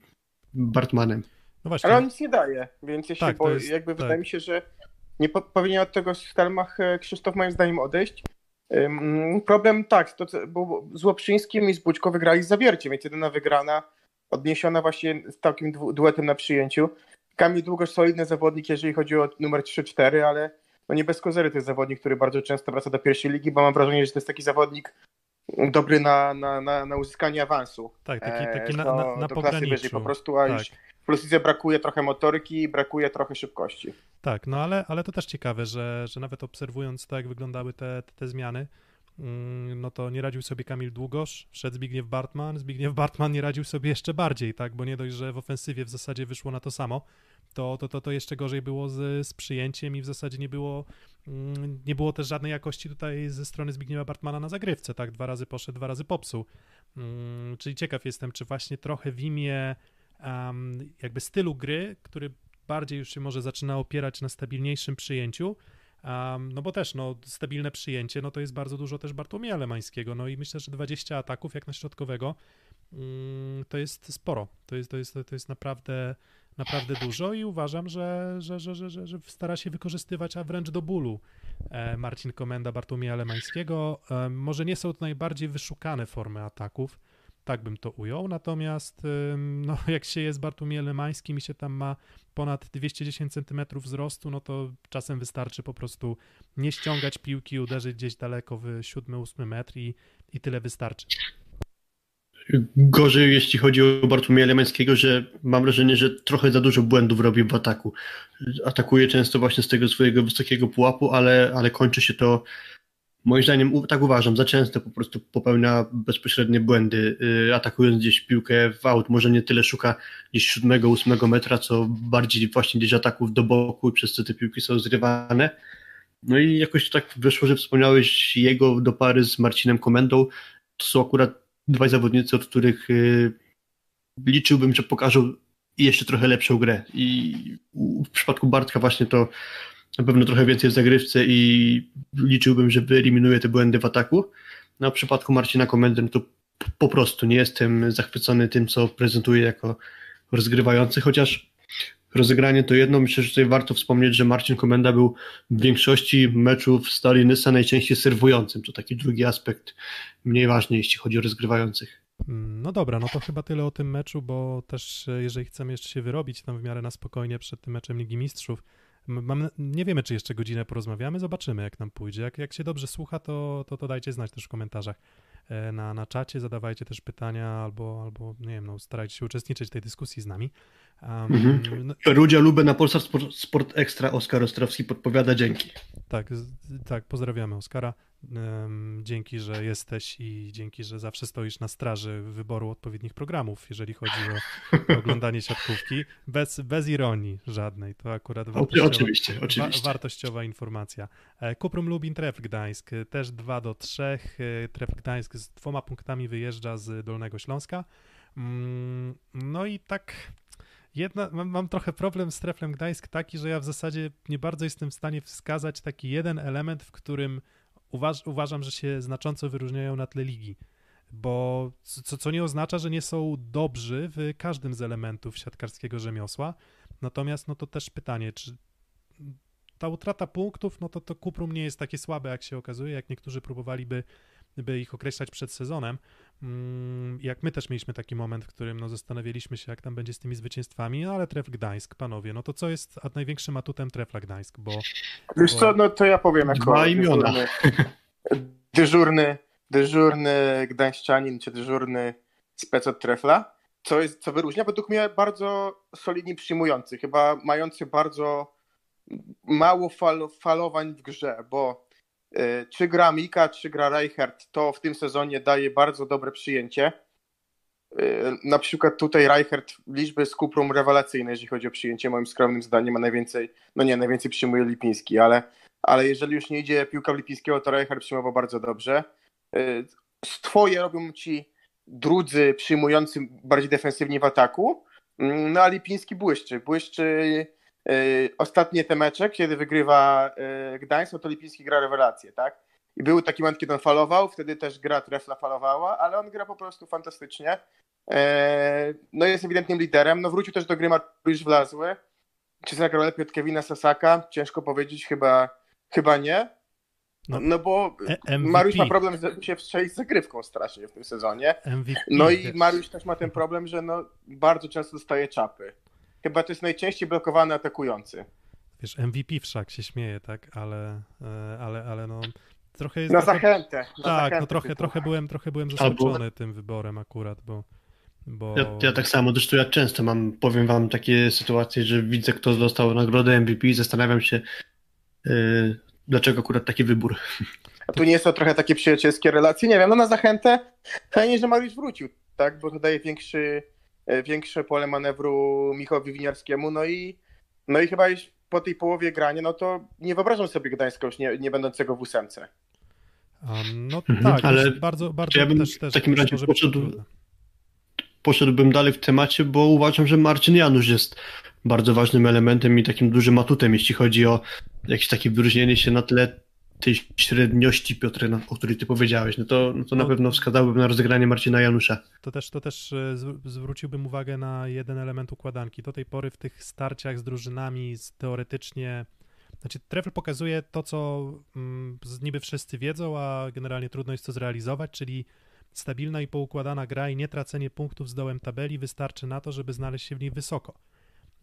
Bartmanem. No właśnie, Ale on nic nie daje, więc jeśli, Tak, jest- jakby tak. wydaje mi się, że nie po, powinien od tego Stelmach e, Krzysztof moim zdaniem odejść. Problem tak, to, bo z Łopszyńskim i z Bućko wygrali z Zawierciem, więc jedyna wygrana odniesiona właśnie z takim duetem na przyjęciu. Kamil Długosz solidny zawodnik, jeżeli chodzi o numer 3-4, ale no nie bez kozery to jest zawodnik, który bardzo często wraca do pierwszej ligi, bo mam wrażenie, że to jest taki zawodnik dobry na, na, na, na uzyskanie awansu. tak, taki, e, taki na, na, na do klasy wyżej po prostu, a tak. już w lidze brakuje trochę motoryki, brakuje trochę szybkości. Tak, no ale, ale to też ciekawe, że, że nawet obserwując to, jak wyglądały te, te, te zmiany, mm, no to nie radził sobie Kamil Długosz, wszedł Zbigniew Bartman, Zbigniew Bartman nie radził sobie jeszcze bardziej, tak, bo nie dość, że w ofensywie w zasadzie wyszło na to samo, to, to, to, to jeszcze gorzej było z, z przyjęciem i w zasadzie nie było, nie było też żadnej jakości tutaj ze strony Zbigniewa Bartmana na zagrywce, tak, dwa razy poszedł, dwa razy popsuł. Mm, Czyli ciekaw jestem, czy właśnie trochę w imię jakby stylu gry, który bardziej już się może zaczyna opierać na stabilniejszym przyjęciu, no bo też no, stabilne przyjęcie, no to jest bardzo dużo też Bartłomieja Lemańskiego, no i myślę, że 20 ataków jak na środkowego mm, to jest sporo, to jest, to jest, to jest naprawdę, naprawdę dużo i uważam, że, że, że, że, że, że stara się wykorzystywać, a wręcz do bólu e, Marcin Komenda Bartłomieja Lemańskiego. E, może nie są to najbardziej wyszukane formy ataków, tak bym to ujął, natomiast no, jak się jest Bartłomiejem Lemańskim i się tam ma ponad 210 cm wzrostu, no to czasem wystarczy po prostu nie ściągać piłki, uderzyć gdzieś daleko w 7-8 metr i, i tyle wystarczy. Gorzej, jeśli chodzi o Bartłomieja Lemańskiego, że mam wrażenie, że trochę za dużo błędów robi w ataku. Atakuje często właśnie z tego swojego wysokiego pułapu, ale, ale kończy się to, moim zdaniem, tak uważam, za często po prostu popełnia bezpośrednie błędy, yy, atakując gdzieś piłkę w aut. Może nie tyle szuka gdzieś 7-8 metra, co bardziej właśnie gdzieś ataków do boku, przez co te piłki są zrywane. No i jakoś tak wyszło, że wspomniałeś jego do pary z Marcinem Komendą. To są akurat dwaj zawodnicy, od których y, liczyłbym, że pokażą jeszcze trochę lepszą grę. I w przypadku Bartka właśnie to na pewno trochę więcej w zagrywce i liczyłbym, że wyeliminuje te błędy w ataku. No, a w przypadku Marcina Komendy no to po prostu nie jestem zachwycony tym, co prezentuje jako rozgrywający, chociaż rozegranie to jedno. Myślę, że tutaj warto wspomnieć, że Marcin Komenda był w większości meczów Stali Nysa najczęściej serwującym. To taki drugi aspekt mniej ważny, jeśli chodzi o rozgrywających. No dobra, no to chyba tyle o tym meczu, bo też jeżeli chcemy jeszcze się wyrobić tam w miarę na spokojnie przed tym meczem Ligi Mistrzów, Mam, nie wiemy, czy jeszcze godzinę porozmawiamy, zobaczymy, jak nam pójdzie. Jak, jak się dobrze słucha, to, to, to dajcie znać też w komentarzach e, na, na czacie, zadawajcie też pytania albo, albo nie wiem, no, starajcie się uczestniczyć w tej dyskusji z nami. Um, mhm. no, Rudzia Lubę na Polsat Sport, Sport Ekstra Oskar Ostrowski podpowiada dzięki. Tak, tak, pozdrawiamy Oskara. Dzięki, że jesteś i dzięki, że zawsze stoisz na straży wyboru odpowiednich programów, jeżeli chodzi o, o oglądanie siatkówki. Bez, bez ironii żadnej. To akurat wartościowa, oczywiście, oczywiście. Wa wartościowa informacja. E, Kuprum Lubin Tref Gdańsk też 2 do 3. E, Tref Gdańsk z dwoma punktami wyjeżdża z Dolnego Śląska. Mm, no i tak jedna, mam, mam, trochę problem z Treflem Gdańsk taki, że ja w zasadzie nie bardzo jestem w stanie wskazać taki jeden element, w którym uważ, uważam, że się znacząco wyróżniają na tle ligi. Bo co, co nie oznacza, że nie są dobrzy w każdym z elementów siatkarskiego rzemiosła. Natomiast no to też pytanie, czy ta utrata punktów, no to to Kuprum nie jest takie słabe, jak się okazuje, jak niektórzy próbowaliby by ich określać przed sezonem. Mm, jak my też mieliśmy taki moment, w którym no, zastanawialiśmy się, jak tam będzie z tymi zwycięstwami, no ale Tref Gdańsk, panowie, no to co jest największym atutem Trefla Gdańsk, bo... Wiesz bo... co, no to ja powiem jako Dwa imiona. Dyżurny, dyżurny, dyżurny gdańszczanin, czy dyżurny spec od Trefla, co, jest, co wyróżnia według mnie bardzo solidnie przyjmujący, chyba mający bardzo mało fal, falowań w grze, bo czy gra Mika, czy gra Reichert, to w tym sezonie daje bardzo dobre przyjęcie. E, na przykład tutaj Reichert liczby z Kuprum rewelacyjne, jeżeli chodzi o przyjęcie, moim skromnym zdaniem ma najwięcej, no nie, najwięcej przyjmuje Lipiński, ale, ale jeżeli już nie idzie piłka Lipińskiego, to Reichert przyjmował bardzo dobrze. E, robią ci drudzy przyjmujący bardziej defensywnie w ataku, mm, no a Lipiński błyszczy, błyszczy ostatnie te mecze, kiedy wygrywa y, Gdańsk, no to Lipiński gra rewelację, tak? I był taki moment, kiedy on falował, wtedy też gra Trefla falowała, ale on gra po prostu fantastycznie. E, no jest ewidentnym liderem. No wrócił też do gry Mariusz Wlazły. Czy zagrał lepiej od Kevina Sasaka? Ciężko powiedzieć, chyba, chyba nie. No, no bo e Mariusz ma problem się wstrzelić z zagrywką strasznie w tym sezonie. MVP, no i Mariusz też ma ten problem, że no bardzo często dostaje czapy chyba to jest najczęściej blokowany atakujący. Wiesz, MVP wszak się śmieje, tak, ale, e, ale, ale no trochę jest... Na trochę... zachętę. Na tak, zachętę no trochę, trochę, byłem, trochę byłem zaskoczony Albo... tym wyborem akurat, bo... Bo... Ja, ja, tak samo, zresztą ja często mam, powiem wam, takie sytuacje, że widzę, kto dostał nagrodę MVP i zastanawiam się, yy, dlaczego akurat taki wybór. A tu nie są trochę takie przyjacielskie relacje? Nie wiem, no na zachętę fajnie, że Mariusz wrócił, tak, bo to daje większy większe pole manewru Michałowi Winiarskiemu, no i, no i chyba po tej połowie grania, no to nie wyobrażam sobie Gdańska już nie, nie będącego w ósemce. Um, no mhm, tak, ale bardzo, bardzo ja bym też, też, w takim razie poszedł, poszedłbym dalej w temacie, bo uważam, że Marcin Janusz jest bardzo ważnym elementem i takim dużym atutem, jeśli chodzi o jakieś takie wyróżnienie się na tle tej średniości Piotrek, o której ty powiedziałeś, no to, no to na No. pewno wskazałbym na rozegranie Marcina Janusza. To też, to też e, zw- zwróciłbym uwagę na jeden element układanki. Do tej pory w tych starciach z drużynami z teoretycznie. Znaczy, Trefl pokazuje to, co mm, niby wszyscy wiedzą, a generalnie trudno jest to zrealizować, czyli stabilna i poukładana gra i nietracenie punktów z dołem tabeli wystarczy na to, żeby znaleźć się w niej wysoko.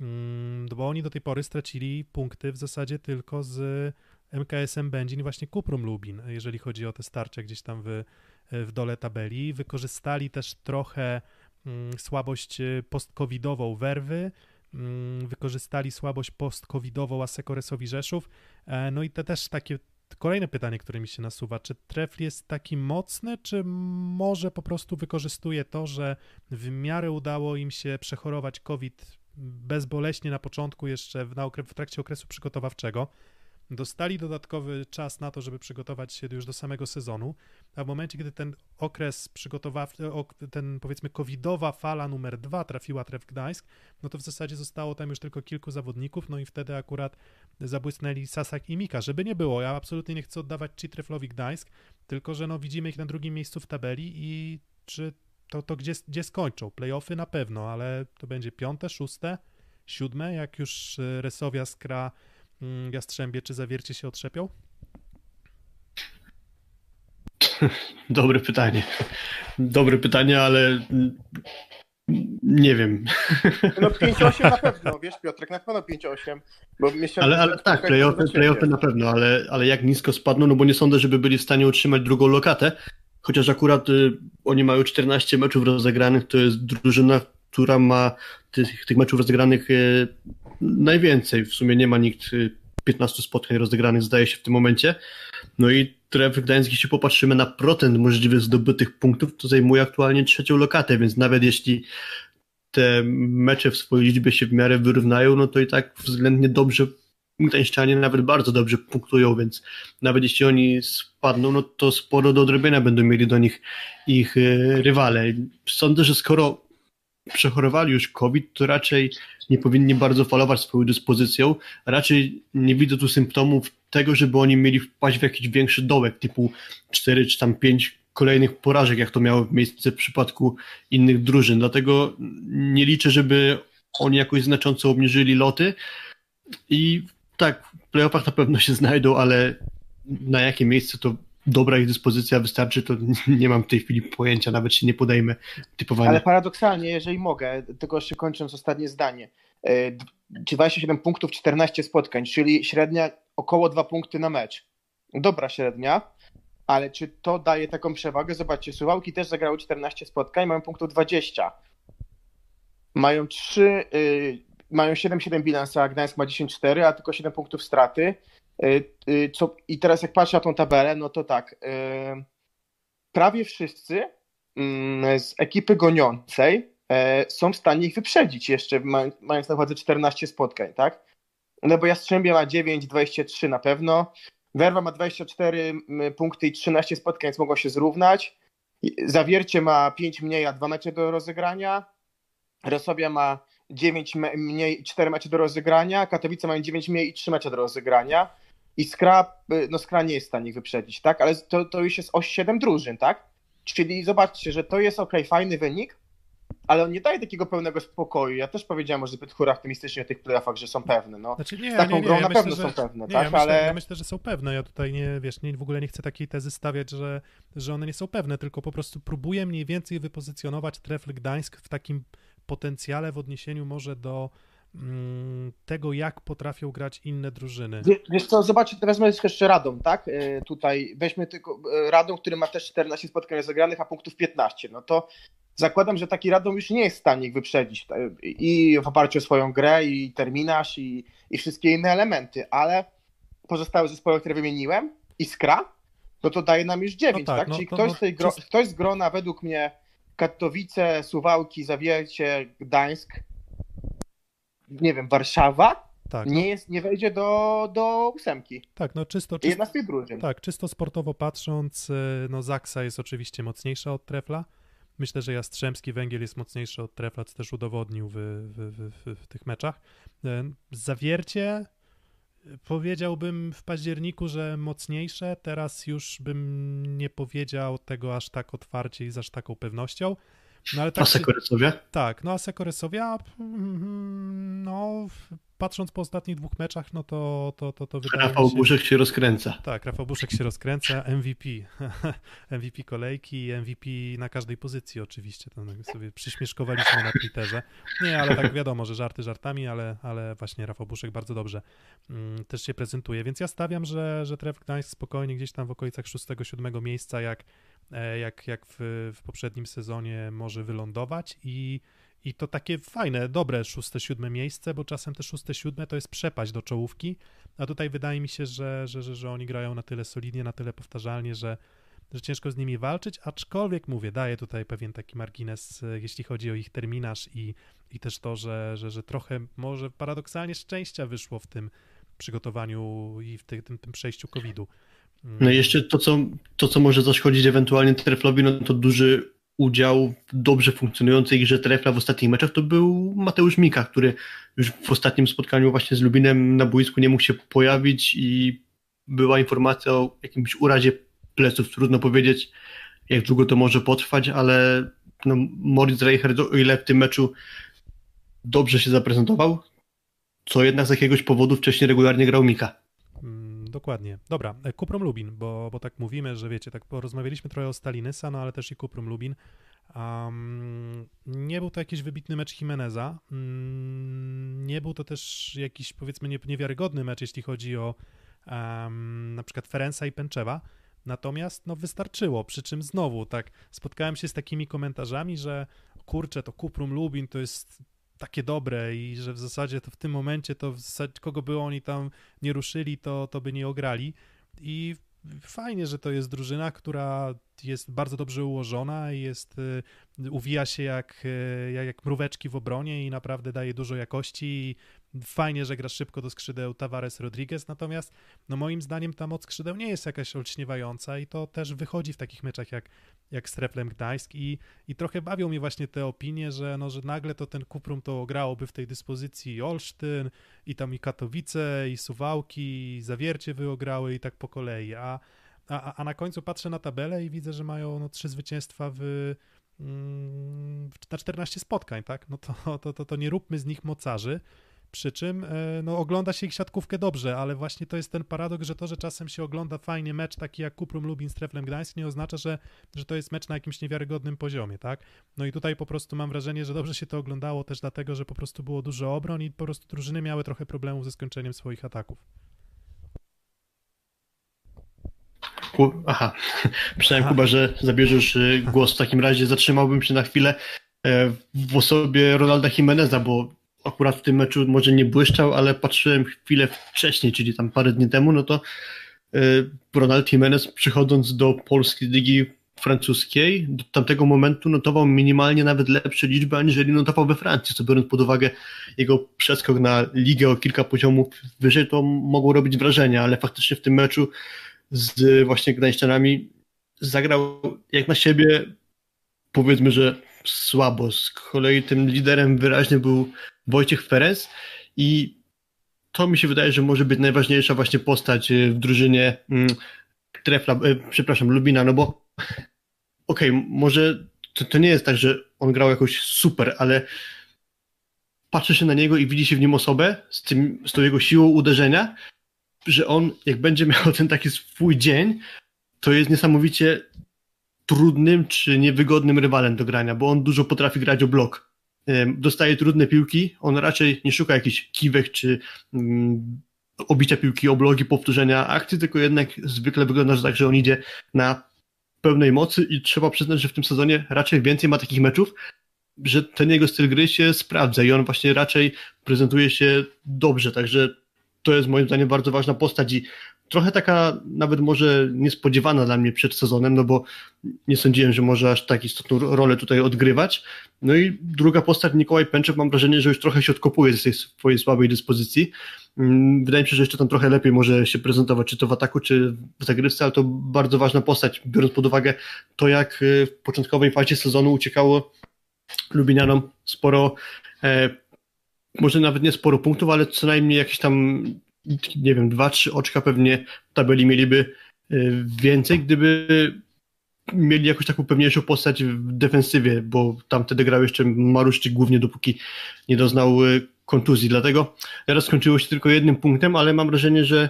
Mm, Bo oni do tej pory stracili punkty w zasadzie tylko z MKS-em Będzin właśnie Kuprum Lubin, jeżeli chodzi o te starcia gdzieś tam w, w dole tabeli. Wykorzystali też trochę mm, słabość y, post-covidową Werwy, mm, wykorzystali słabość post-covidową Asekoresowi Rzeszów. E, No i te też takie kolejne pytanie, które mi się nasuwa, czy Trefl jest taki mocny, czy może po prostu wykorzystuje to, że w miarę udało im się przechorować COVID bezboleśnie na początku jeszcze w, na okre- w trakcie okresu przygotowawczego, dostali dodatkowy czas na to, żeby przygotować się już do samego sezonu, a w momencie, kiedy ten okres przygotowawczy, ten powiedzmy covidowa fala numer dwa trafiła Tref Gdańsk, no to w zasadzie zostało tam już tylko kilku zawodników, no i wtedy akurat zabłysnęli Sasak i Mika, żeby nie było, ja absolutnie nie chcę oddawać ci Treflowi Gdańsk, tylko że no widzimy ich na drugim miejscu w tabeli i czy to, to gdzie, gdzie skończą? Playoffy na pewno, ale to będzie piąte, szóste, siódme, jak już y, Resowia, Skra, Jastrzębie czy Zawiercie się otrzepią? Dobre pytanie. Dobre pytanie, ale mm, nie wiem. No 5-8 na pewno, wiesz Piotrek, na pewno 5-8. Bo Ale, ale tak, playoffy, playoffy na pewno, ale, ale jak nisko spadną, no bo nie sądzę, żeby byli w stanie utrzymać drugą lokatę, chociaż akurat y, oni mają 14 meczów rozegranych, to jest drużyna, która ma tych, tych meczów rozegranych y, najwięcej, w sumie nie ma nikt y, 15 spotkań rozegranych, zdaje się w tym momencie, no i Tref Gdańsk, jeśli popatrzymy na procent możliwych zdobytych punktów, to zajmuje aktualnie trzecią lokatę, więc nawet jeśli te mecze w swojej liczbie się w miarę wyrównają, no to i tak względnie dobrze Gdańszczanie nawet bardzo dobrze punktują, więc nawet jeśli oni spadną, no to sporo do odrobienia będą mieli do nich ich e, rywale. Sądzę, że skoro przechorowali już COVID, to raczej nie powinni bardzo falować swoją dyspozycją. Raczej nie widzę tu symptomów tego, żeby oni mieli wpaść w jakiś większy dołek, typu 4 czy tam 5 kolejnych porażek, jak to miało miejsce w przypadku innych drużyn. Dlatego nie liczę, żeby oni jakoś znacząco obniżyli loty. I tak, w playoffach na pewno się znajdą, ale na jakie miejsce to dobra ich dyspozycja wystarczy, to nie mam w tej chwili pojęcia, nawet się nie podejmę typowania. Ale paradoksalnie, jeżeli mogę, tylko jeszcze kończąc ostatnie zdanie. e, d- 27 punktów, 14 spotkań, czyli średnia około 2 punkty na mecz. Dobra średnia, ale czy to daje taką przewagę? Zobaczcie, Suwałki też zagrały 14 spotkań, mają punktów 20. Mają 3, y, mają 7-7 bilans, a Gdańsk ma 10-4, a tylko 7 punktów straty. Y, y, co, I teraz jak patrzę na tą tabelę, no to tak, y, prawie wszyscy mm, z ekipy goniącej e, są w stanie ich wyprzedzić jeszcze, mając, na uwadze 14 spotkań, tak? No bo Jastrzębie ma 9, 23 na pewno, Werwa ma 24 m, punkty i 13 spotkań, więc mogą się zrównać. Zawiercie ma 5 mniej, a 2 mecze do rozegrania. Resobia ma 9 me- mniej i 4 mecze do rozegrania. Katowice mają 9 mniej i 3 mecze do rozegrania. I Skra, y, no Skra nie jest w stanie ich wyprzedzić, tak? Ale to, to już jest o 7 drużyn, tak? Czyli zobaczcie, że to jest ok, fajny wynik, ale on nie daje takiego pełnego spokoju. Ja też powiedziałem może zbyt chóra optymistycznie o tych playoffach, że są pewne. No. Znaczy nie, Z taką nie, nie, grą ja na myślę, pewno że, są pewne, nie, tak? ja, myślę, ale ja myślę, że są pewne. Ja tutaj nie, wiesz, nie, w ogóle nie chcę takiej tezy stawiać, że, że one nie są pewne, tylko po prostu próbuję mniej więcej wypozycjonować Trefl Gdańsk w takim potencjale w odniesieniu może do tego, jak potrafią grać inne drużyny. Wie- Wiesz co, zobaczcie, teraz wezmę jeszcze Radom, tak? Y, Tutaj weźmy tylko y, Radom, który ma też 14 spotkań rozegranych, a punktów 15. No to zakładam, że taki Radom już nie jest w stanie ich wyprzedzić tak? i w oparciu o swoją grę, i terminarz, i, i wszystkie inne elementy, ale pozostałe zespoły, które wymieniłem, i Skra, no to daje nam już 9, No tak, tak? no Czyli to- ktoś, no z tej gro, ktoś z grona według mnie Katowice, Suwałki, Zawiercie, Gdańsk, nie wiem, Warszawa, Tak, nie, jest, nie wejdzie do, do ósemki. tak, no czysto, czysto, Jedna z tych drużyn. tak, czysto sportowo patrząc, y, no Zaksa jest oczywiście mocniejsza od Trefla. Myślę, że Jastrzębski Węgiel jest mocniejszy od Trefla, co też udowodnił w, w, w, w, tych meczach. Y, Zawiercie Powiedziałbym w październiku, że mocniejsze. Teraz już bym nie powiedział tego aż tak otwarcie i z aż taką pewnością. No, ale tak a Sekoresowia? Tak, no a Sekoresowia, no patrząc po ostatnich dwóch meczach, no to to, to, to wydaje Rafał się... Buszek się rozkręca. Tak, Rafał Buszek się rozkręca, MVP. MVP kolejki, MVP na każdej pozycji oczywiście, to sobie przyśmieszkowaliśmy na Twitterze. Nie, ale tak wiadomo, że żarty żartami, ale, ale właśnie Rafał Buszek bardzo dobrze mm, też się prezentuje, więc ja stawiam, że, że Tref Gdańsk spokojnie gdzieś tam w okolicach 6-7 miejsca, jak jak, jak w, w poprzednim sezonie może wylądować. I, i to takie fajne, dobre szóste, siódme miejsce, bo czasem te szóste, siódme to jest przepaść do czołówki, a tutaj wydaje mi się, że, że, że, że oni grają na tyle solidnie, na tyle powtarzalnie, że, że ciężko z nimi walczyć, aczkolwiek mówię, daję tutaj pewien taki margines, e, jeśli chodzi o ich terminarz i, i też to, że, że, że trochę może paradoksalnie szczęścia wyszło w tym przygotowaniu i w tym, tym, tym przejściu COVID-u. No i jeszcze to co, to, co może zaszkodzić ewentualnie Treflowi, no to duży udział w dobrze funkcjonującej grze Trefla w ostatnich meczach to był Mateusz Mika, który już w ostatnim spotkaniu właśnie z Lubinem na boisku nie mógł się pojawić i była informacja o jakimś urazie pleców. Trudno powiedzieć, jak długo to może potrwać, ale no, Moritz Reichert, o ile w tym meczu dobrze się zaprezentował, co jednak z jakiegoś powodu wcześniej regularnie grał Mika dokładnie. Dobra, e, Kuprum Lubin, bo, bo tak mówimy, że wiecie, tak porozmawialiśmy trochę o Stalinysa, no ale też i Kuprum Lubin. Um, nie był to jakiś wybitny mecz Jimeneza. Um, nie był to też jakiś, powiedzmy, nie, niewiarygodny mecz, jeśli chodzi o um, na przykład Ferenca i Pęczewa. Natomiast no, wystarczyło, przy czym znowu tak spotkałem się z takimi komentarzami, że kurczę, to Kuprum Lubin to jest takie dobre i że w zasadzie to w tym momencie to w zasadzie kogo by oni tam nie ruszyli, to, to by nie ograli. I fajnie, że to jest drużyna, która jest bardzo dobrze ułożona i jest, y, uwija się jak, y, jak, jak mróweczki w obronie i naprawdę daje dużo jakości i Fajnie, że gra szybko do skrzydeł Tavares Rodriguez, natomiast no moim zdaniem ta moc skrzydeł nie jest jakaś olśniewająca i to też wychodzi w takich meczach jak, jak z Gdańsk i, i trochę bawią mnie właśnie te opinie, że, no, że nagle to ten Kuprum to grałoby w tej dyspozycji Olsztyn i tam i Katowice i Suwałki i Zawiercie wyograły i tak po kolei, a, a, a na końcu patrzę na tabelę i widzę, że mają no, trzy zwycięstwa w mm, na 14 spotkań, tak? No to, to, to, to nie róbmy z nich mocarzy, przy czym e, no, ogląda się ich siatkówkę dobrze, ale właśnie to jest ten paradoks, że to, że czasem się ogląda fajnie mecz taki jak Kuprum Lubin z Treflem Gdańsk nie oznacza, że, że to jest mecz na jakimś niewiarygodnym poziomie, tak? No i tutaj po prostu mam wrażenie, że dobrze się to oglądało też dlatego, że po prostu było dużo obron i po prostu drużyny miały trochę problemów ze skończeniem swoich ataków. Aha, myślałem Kuba, że zabierzesz y, głos. W takim razie zatrzymałbym się na chwilę e, w osobie Ronalda Jimeneza, bo akurat w tym meczu może nie błyszczał, ale patrzyłem chwilę wcześniej, czyli tam parę dni temu, no to y, Ronald Jimenez przychodząc do polskiej ligi francuskiej, do tamtego momentu notował minimalnie nawet lepsze liczby, aniżeli notował we Francji, co biorąc pod uwagę jego przeskok na ligę o kilka poziomów wyżej, to mogło robić wrażenie, ale faktycznie w tym meczu z właśnie Gdańszczanami zagrał jak na siebie, powiedzmy, że słabo. Z kolei tym liderem wyraźnie był Wojciech Ferenc i to mi się wydaje, że może być najważniejsza właśnie postać y, w drużynie mm, Trefla, y, przepraszam, Lubina, no bo okej, okay, może to, to nie jest tak, że on grał jakoś super, ale patrzy się na niego i widzi się w nim osobę z, tym, z tą jego siłą uderzenia, że on jak będzie miał ten taki swój dzień, to jest niesamowicie trudnym czy niewygodnym rywalem do grania, bo on dużo potrafi grać o blok. Dostaje trudne piłki, on raczej nie szuka jakichś kiwek czy mm, obicia piłki, oblogi, powtórzenia akcji, tylko jednak zwykle wygląda tak, że on idzie na pełnej mocy i trzeba przyznać, że w tym sezonie raczej więcej ma takich meczów, że ten jego styl gry się sprawdza i on właśnie raczej prezentuje się dobrze, także to jest moim zdaniem bardzo ważna postać i trochę taka nawet może niespodziewana dla mnie przed sezonem, no bo nie sądziłem, że może aż tak istotną rolę tutaj odgrywać. No i druga postać, Nikołaj Pęczek, mam wrażenie, że już trochę się odkopuje z tej swojej słabej dyspozycji. Mm, wydaje mi się, że jeszcze tam trochę lepiej może się prezentować, czy to w ataku, czy w zagrywce, ale to bardzo ważna postać, biorąc pod uwagę to, jak y, w początkowej fazie sezonu uciekało Lubinianom sporo, e, może nawet nie sporo punktów, ale co najmniej jakieś tam nie wiem, dwa, trzy oczka pewnie w tabeli mieliby więcej, gdyby mieli jakąś taką pewniejszą postać w defensywie, bo tam wtedy grał jeszcze Maruszczyk głównie dopóki nie doznał kontuzji, dlatego teraz skończyło się tylko jednym punktem, ale mam wrażenie, że,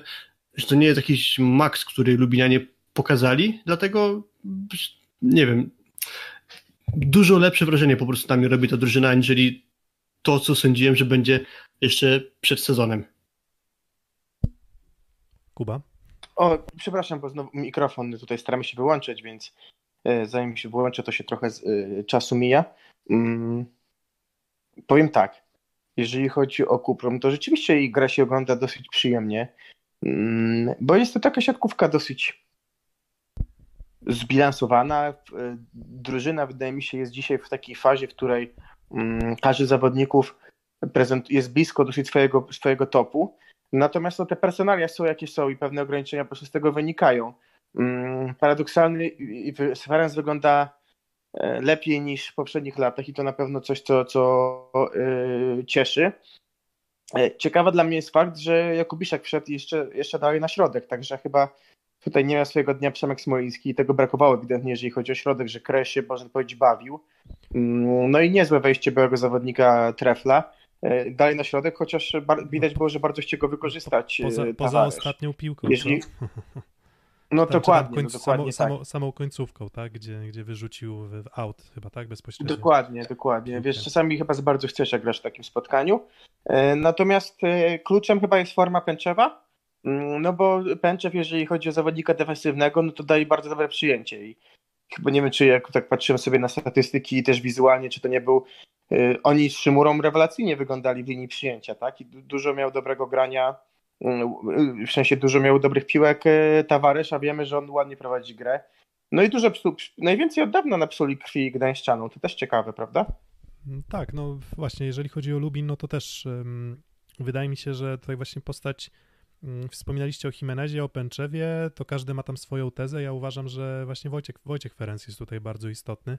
że to nie jest jakiś maks, który Lubinianie pokazali, dlatego nie wiem, dużo lepsze wrażenie po prostu tam robi ta drużyna, aniżeli to, co sądziłem, że będzie jeszcze przed sezonem. Kuba? O, przepraszam, bo znowu mikrofon tutaj staramy się wyłączyć, więc e, zanim się wyłączę, to się trochę z, y, czasu mija. Mm, powiem tak, jeżeli chodzi o Kuprum, to rzeczywiście jej gra się ogląda dosyć przyjemnie, mm, bo jest to taka siatkówka dosyć zbilansowana. Drużyna, wydaje mi się, jest dzisiaj w takiej fazie, w której mm, każdy z zawodników jest blisko dosyć swojego, swojego topu. Natomiast no, te personalia są jakie są i pewne ograniczenia po prostu z tego wynikają. Mm, paradoksalnie Ferenc wygląda e, lepiej niż w poprzednich latach i to na pewno coś, co, co yy, cieszy. E, ciekawa dla mnie jest fakt, że Jakubiszek wszedł jeszcze, jeszcze dalej na środek, także chyba Tutaj nie miał swojego dnia Przemek Smoliński i tego brakowało ewidentnie, jeżeli chodzi o środek, że Kres się, można powiedzieć, bawił. Mm, no i niezłe wejście byłego zawodnika Trefla. E, dalej na środek, chociaż widać było, że bardzo chciał go wykorzystać. Poza, e, poza ostatnią piłką. Jeżeli... No tam, dokładnie, końc... no, dokładnie samą, tak. samą, końcówką, tak? Gdzie, gdzie wyrzucił w out chyba, tak? Bezpośrednio. Dokładnie, dokładnie. Wiesz, czasami chyba za bardzo chcesz, jak grasz w takim spotkaniu. E, natomiast kluczem chyba jest forma pęczewa Mm, no bo Pęczew, jeżeli chodzi o zawodnika defensywnego, no to daje bardzo dobre przyjęcie i chyba nie wiem, czy jak tak patrzyłem sobie na statystyki i też wizualnie, czy to nie był oni z Szymurą rewelacyjnie wyglądali w linii przyjęcia, tak? I dużo miał dobrego grania, y, w sensie dużo miał dobrych piłek y, Tavares, a wiemy, że on ładnie prowadzi grę. No i dużo psu, najwięcej od dawna napsuli krwi gdańszczaną, to też ciekawe, prawda? Mm, tak, no właśnie, jeżeli chodzi o Lubin, no to też um, wydaje mi się, że tutaj właśnie postać Mm, wspominaliście o Jimenezie, o Pęczewie, to każdy ma tam swoją tezę. Ja uważam, że właśnie Wojciech, Wojciech Ferenc jest tutaj bardzo istotny.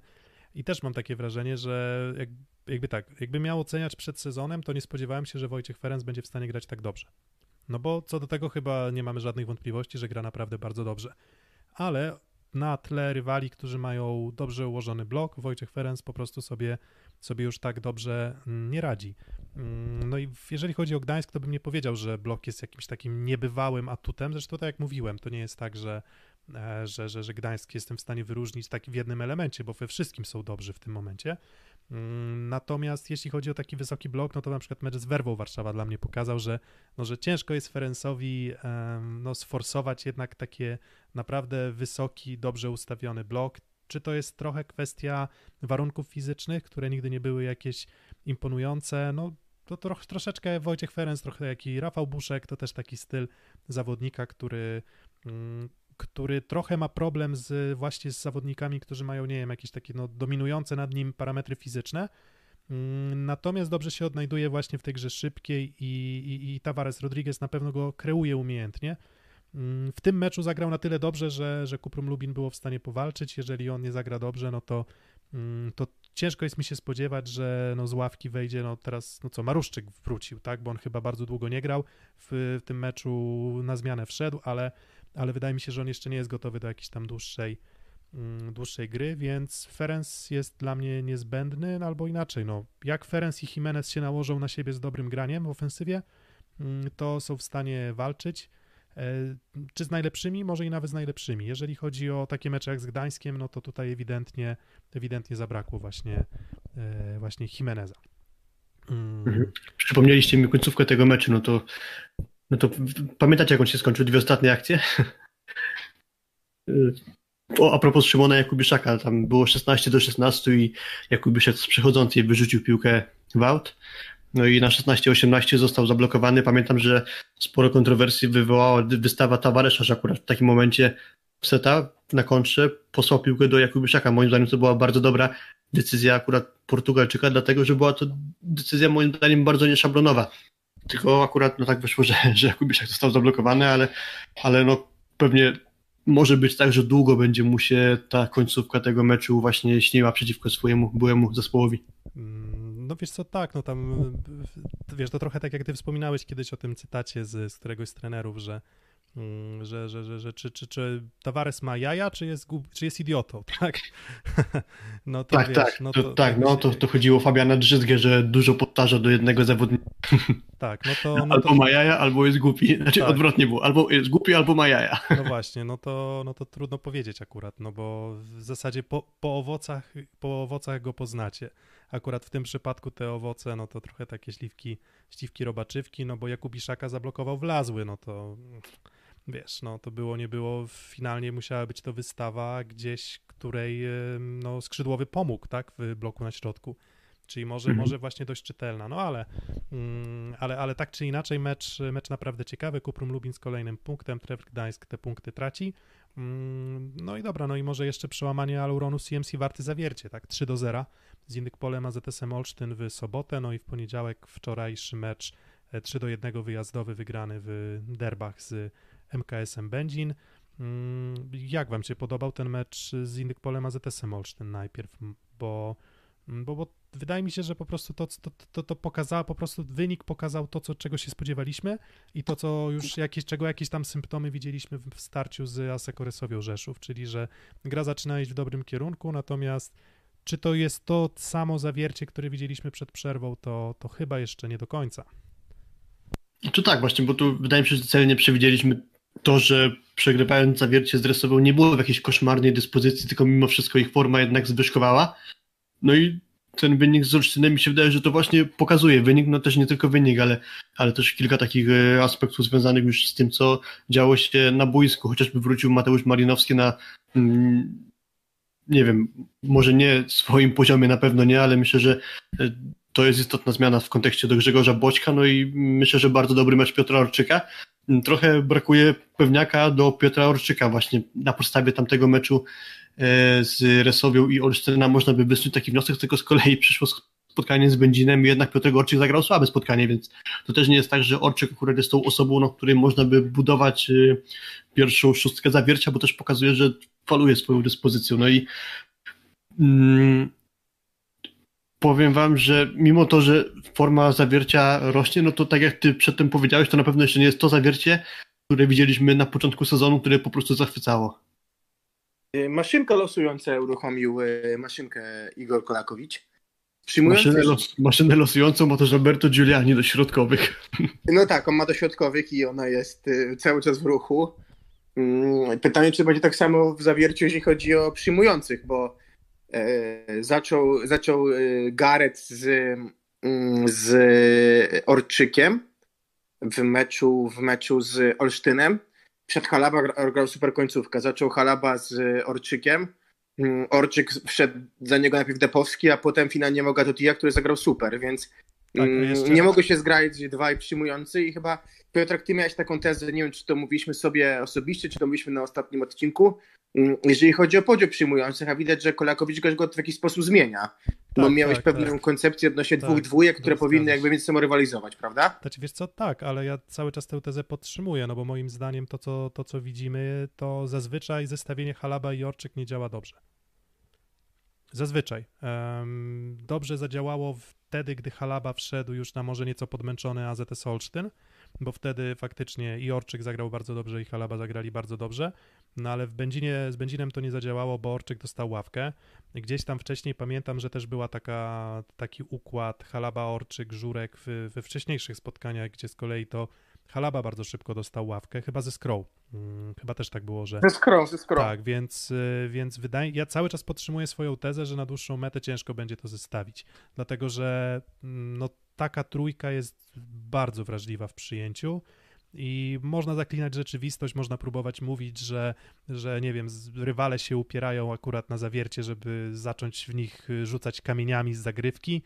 I też mam takie wrażenie, że jak, jakby tak, jakby miał oceniać przed sezonem, to nie spodziewałem się, że Wojciech Ferenc będzie w stanie grać tak dobrze. No bo co do tego chyba nie mamy żadnych wątpliwości, że gra naprawdę bardzo dobrze. Ale na tle rywali, którzy mają dobrze ułożony blok, Wojciech Ferenc po prostu sobie, sobie już tak dobrze mm, nie radzi. Mm, no i jeżeli chodzi o Gdańsk, to bym nie powiedział, że blok jest jakimś takim niebywałym atutem. Zresztą tak jak mówiłem, to nie jest tak, że, że, że, że Gdańsk jestem w stanie wyróżnić tak w jednym elemencie, bo we wszystkim są dobrzy w tym momencie. Mm, natomiast jeśli chodzi o taki wysoki blok, no to na przykład mecz z Werwą Warszawa dla mnie pokazał, że, no, że ciężko jest Ferencowi no, sforsować jednak takie naprawdę wysoki, dobrze ustawiony blok. Czy to jest trochę kwestia warunków fizycznych, które nigdy nie były jakieś imponujące? No, to troch, troszeczkę Wojciech Ferenc, trochę jak i Rafał Buszek, to też taki styl zawodnika, który, mm, który trochę ma problem z właśnie z zawodnikami, którzy mają, nie wiem, jakieś takie no, dominujące nad nim parametry fizyczne. Mm, natomiast dobrze się odnajduje właśnie w tej grze szybkiej i, i, i Tavares Rodriguez na pewno go kreuje umiejętnie. Mm, w tym meczu zagrał na tyle dobrze, że, że Kuprum Lubin było w stanie powalczyć. Jeżeli on nie zagra dobrze, no to, to ciężko jest mi się spodziewać, że no z ławki wejdzie, no teraz, no co, Maruszczyk wrócił, tak, bo on chyba bardzo długo nie grał w, w tym meczu, na zmianę wszedł, ale, ale wydaje mi się, że on jeszcze nie jest gotowy do jakiejś tam dłuższej, mm, dłuższej gry, więc Ferenc jest dla mnie niezbędny, no albo inaczej, no, jak Ferenc i Jimenez się nałożą na siebie z dobrym graniem w ofensywie, mm, to są w stanie walczyć, E, czy z najlepszymi? Może i nawet z najlepszymi. Jeżeli chodzi o takie mecze jak z Gdańskiem, no to tutaj ewidentnie, ewidentnie zabrakło właśnie, e, właśnie Jimeneza. Mm. Mhm. Przypomnieliście mi końcówkę tego meczu, no to, no to pamiętacie jak on się skończył? Dwie ostatnie akcje? O, a propos Szymona Jakubiszaka, tam było 16 do 16 i Jakubiszek z przechodzącej wyrzucił piłkę w aut. No i na 16-18 został zablokowany. Pamiętam, że sporo kontrowersji wywołała wystawa Tavaresza, że akurat w takim momencie seta na kontrze posłał piłkę do Jakubiszaka. Moim zdaniem to była bardzo dobra decyzja akurat Portugalczyka, dlatego że była to decyzja moim zdaniem bardzo nieszablonowa. Tylko akurat no tak wyszło, że, że Jakubiszak został zablokowany, ale, ale no pewnie może być tak, że długo będzie mu się ta końcówka tego meczu właśnie śniła przeciwko swojemu byłemu zespołowi. Mm, No wiesz co, tak, no tam, wiesz, to trochę tak jak ty wspominałeś kiedyś o tym cytacie z, z któregoś z trenerów, że że, że, że, że czy, czy, czy Tavares ma jaja, czy jest, czy jest idiotą, tak? no to tak, wiesz, tak, no to, to, tak, no to, to chodziło o Fabiana Drzyzgę, że dużo powtarza do jednego zawodnika. Tak, no to... No albo to... ma jaja, albo jest głupi, znaczy tak. odwrotnie było, albo jest głupi, albo ma jaja. No właśnie, no to, no to trudno powiedzieć akurat, no bo w zasadzie po, po, owocach, po owocach go poznacie. Akurat w tym przypadku te owoce, no to trochę takie śliwki, śliwki robaczywki, no bo Jakub Iszaka zablokował wlazły, no to wiesz, no to było, nie było, finalnie musiała być to wystawa gdzieś, której no, skrzydłowy pomógł, tak, w bloku na środku. Czyli może, mhm. może właśnie dość czytelna, no ale, mm, ale, ale tak czy inaczej mecz, mecz naprawdę ciekawy, Kuprum Lubin z kolejnym punktem, Trevor Gdańsk te punkty traci, mm, no i dobra, no i może jeszcze przełamanie Aluronu CMC warty zawiercie, tak, 3 do 0 z Indyk Polem AZS-em Olsztyn w sobotę, no i w poniedziałek wczorajszy mecz 3 e, do 1 wyjazdowy wygrany w derbach z MKS-em Będzin. Mm, jak wam się podobał ten mecz z Indykpolem AZS-em Olsztyn najpierw, bo, bo, bo wydaje mi się, że po prostu to, to, to, to pokazało, po prostu wynik pokazał to, co, czego się spodziewaliśmy i to, co już jakieś, czego jakieś tam symptomy widzieliśmy w starciu z Asekoresowią Rzeszów, czyli że gra zaczyna iść w dobrym kierunku, natomiast czy to jest to samo zawiercie, które widzieliśmy przed przerwą, to, to chyba jeszcze nie do końca. To tak, właśnie, bo tu wydaje mi się, że celnie przewidzieliśmy to, że przegrywając zawiercie z Dresową nie było w jakiejś koszmarnej dyspozycji, tylko mimo wszystko ich forma jednak zwyżkowała. No i ten wynik z Olsztynem mi się wydaje, że to właśnie pokazuje wynik, no też nie tylko wynik, ale, ale też kilka takich e, aspektów związanych już z tym, co działo się na boisku. Chociażby wrócił Mateusz Marinowski na mm, nie wiem, może nie swoim poziomie na pewno nie, ale myślę, że e, to jest istotna zmiana w kontekście do Grzegorza Boćka, no i myślę, że bardzo dobry mecz Piotra Orczyka. Trochę brakuje pewniaka do Piotra Orczyka właśnie na podstawie tamtego meczu e, z Resowią i Olsztyna można by wysnuć taki wniosek, tylko z kolei przyszło spotkanie z Będzinem i jednak Piotr Orczyk zagrał słabe spotkanie, więc to też nie jest tak, że Orczyk akurat jest tą osobą, na której można by budować e, pierwszą szóstkę zawiercia, bo też pokazuje, że faluje swoją dyspozycją. No i mm, powiem wam, że mimo to, że forma zawiercia rośnie, no to tak jak ty przedtem powiedziałeś, to na pewno jeszcze nie jest to zawiercie, które widzieliśmy na początku sezonu, które po prostu zachwycało. Y, maszynka losująca uruchomił y, maszynkę Igor Kolakowicz. Maszynę, los, maszynę losującą ma też Roberto Giuliani do środkowych. No tak, on ma do środkowych i ona jest y, cały czas w ruchu. Mm, pytanie, czy będzie tak samo w zawierciu, jeśli chodzi o przyjmujących, bo zaczął, zaczął e, Gareth z, mm, z Orczykiem w meczu, w meczu z Olsztynem. Przed Halaba grał super końcówkę. Zaczął Halaba z Orczykiem. Mm, Orczyk wszedł za niego najpierw Depowski, a potem finalnie Mogatotija, który zagrał super, więc tak, mm, nie mogą się zgrać dwaj przyjmujący i chyba Piotrek, ty miałeś taką tezę, nie wiem czy to mówiliśmy sobie osobiście, czy to mówiliśmy na ostatnim odcinku, jeżeli chodzi o podział przyjmujących, a widać, że Kolakowicz go w jakiś sposób zmienia. Tak, bo miałeś tak, pewną tak. koncepcję odnośnie tak, dwóch dwójek, które powinny jakby między sobą rywalizować, prawda? Znaczy wiesz co, tak, ale ja cały czas tę tezę podtrzymuję, no bo moim zdaniem to co, to, co widzimy, to zazwyczaj zestawienie Halaba i Orczyk nie działa dobrze. Zazwyczaj. Um, dobrze zadziałało wtedy, gdy Halaba wszedł już na może nieco podmęczony AZS Olsztyn, bo wtedy faktycznie i Orczyk zagrał bardzo dobrze i Halaba zagrali bardzo dobrze, no ale w Będzinie, z Będzinem to nie zadziałało, bo Orczyk dostał ławkę. Gdzieś tam wcześniej pamiętam, że też była taka, taki układ Halaba, Orczyk, Żurek w, we wcześniejszych spotkaniach, gdzie z kolei to Halaba bardzo szybko dostał ławkę, chyba ze Skrow. Hmm, chyba też tak było, że... Ze Skrow, ze Skrow. Tak, więc, y, więc wydaje... Ja cały czas podtrzymuję swoją tezę, że na dłuższą metę ciężko będzie to zestawić, dlatego że mm, no, taka trójka jest bardzo wrażliwa w przyjęciu i można zaklinać rzeczywistość, można próbować mówić, że, że nie wiem, rywale się upierają akurat na zawiercie, żeby zacząć w nich rzucać kamieniami z zagrywki,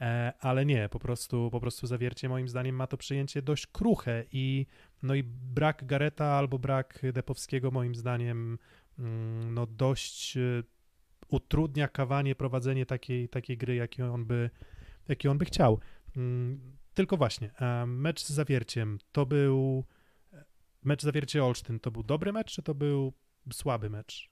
e, ale nie, po prostu, po prostu zawiercie moim zdaniem ma to przyjęcie dość kruche i no i brak Gareta albo brak Depowskiego moim zdaniem mm, no dość e, utrudnia kawanie prowadzenie takiej, takiej gry, jakiej on by, jakiej on by chciał. Tylko właśnie, mecz z Zawierciem to był mecz Zawiercie Olsztyn, to był dobry mecz, czy to był słaby mecz?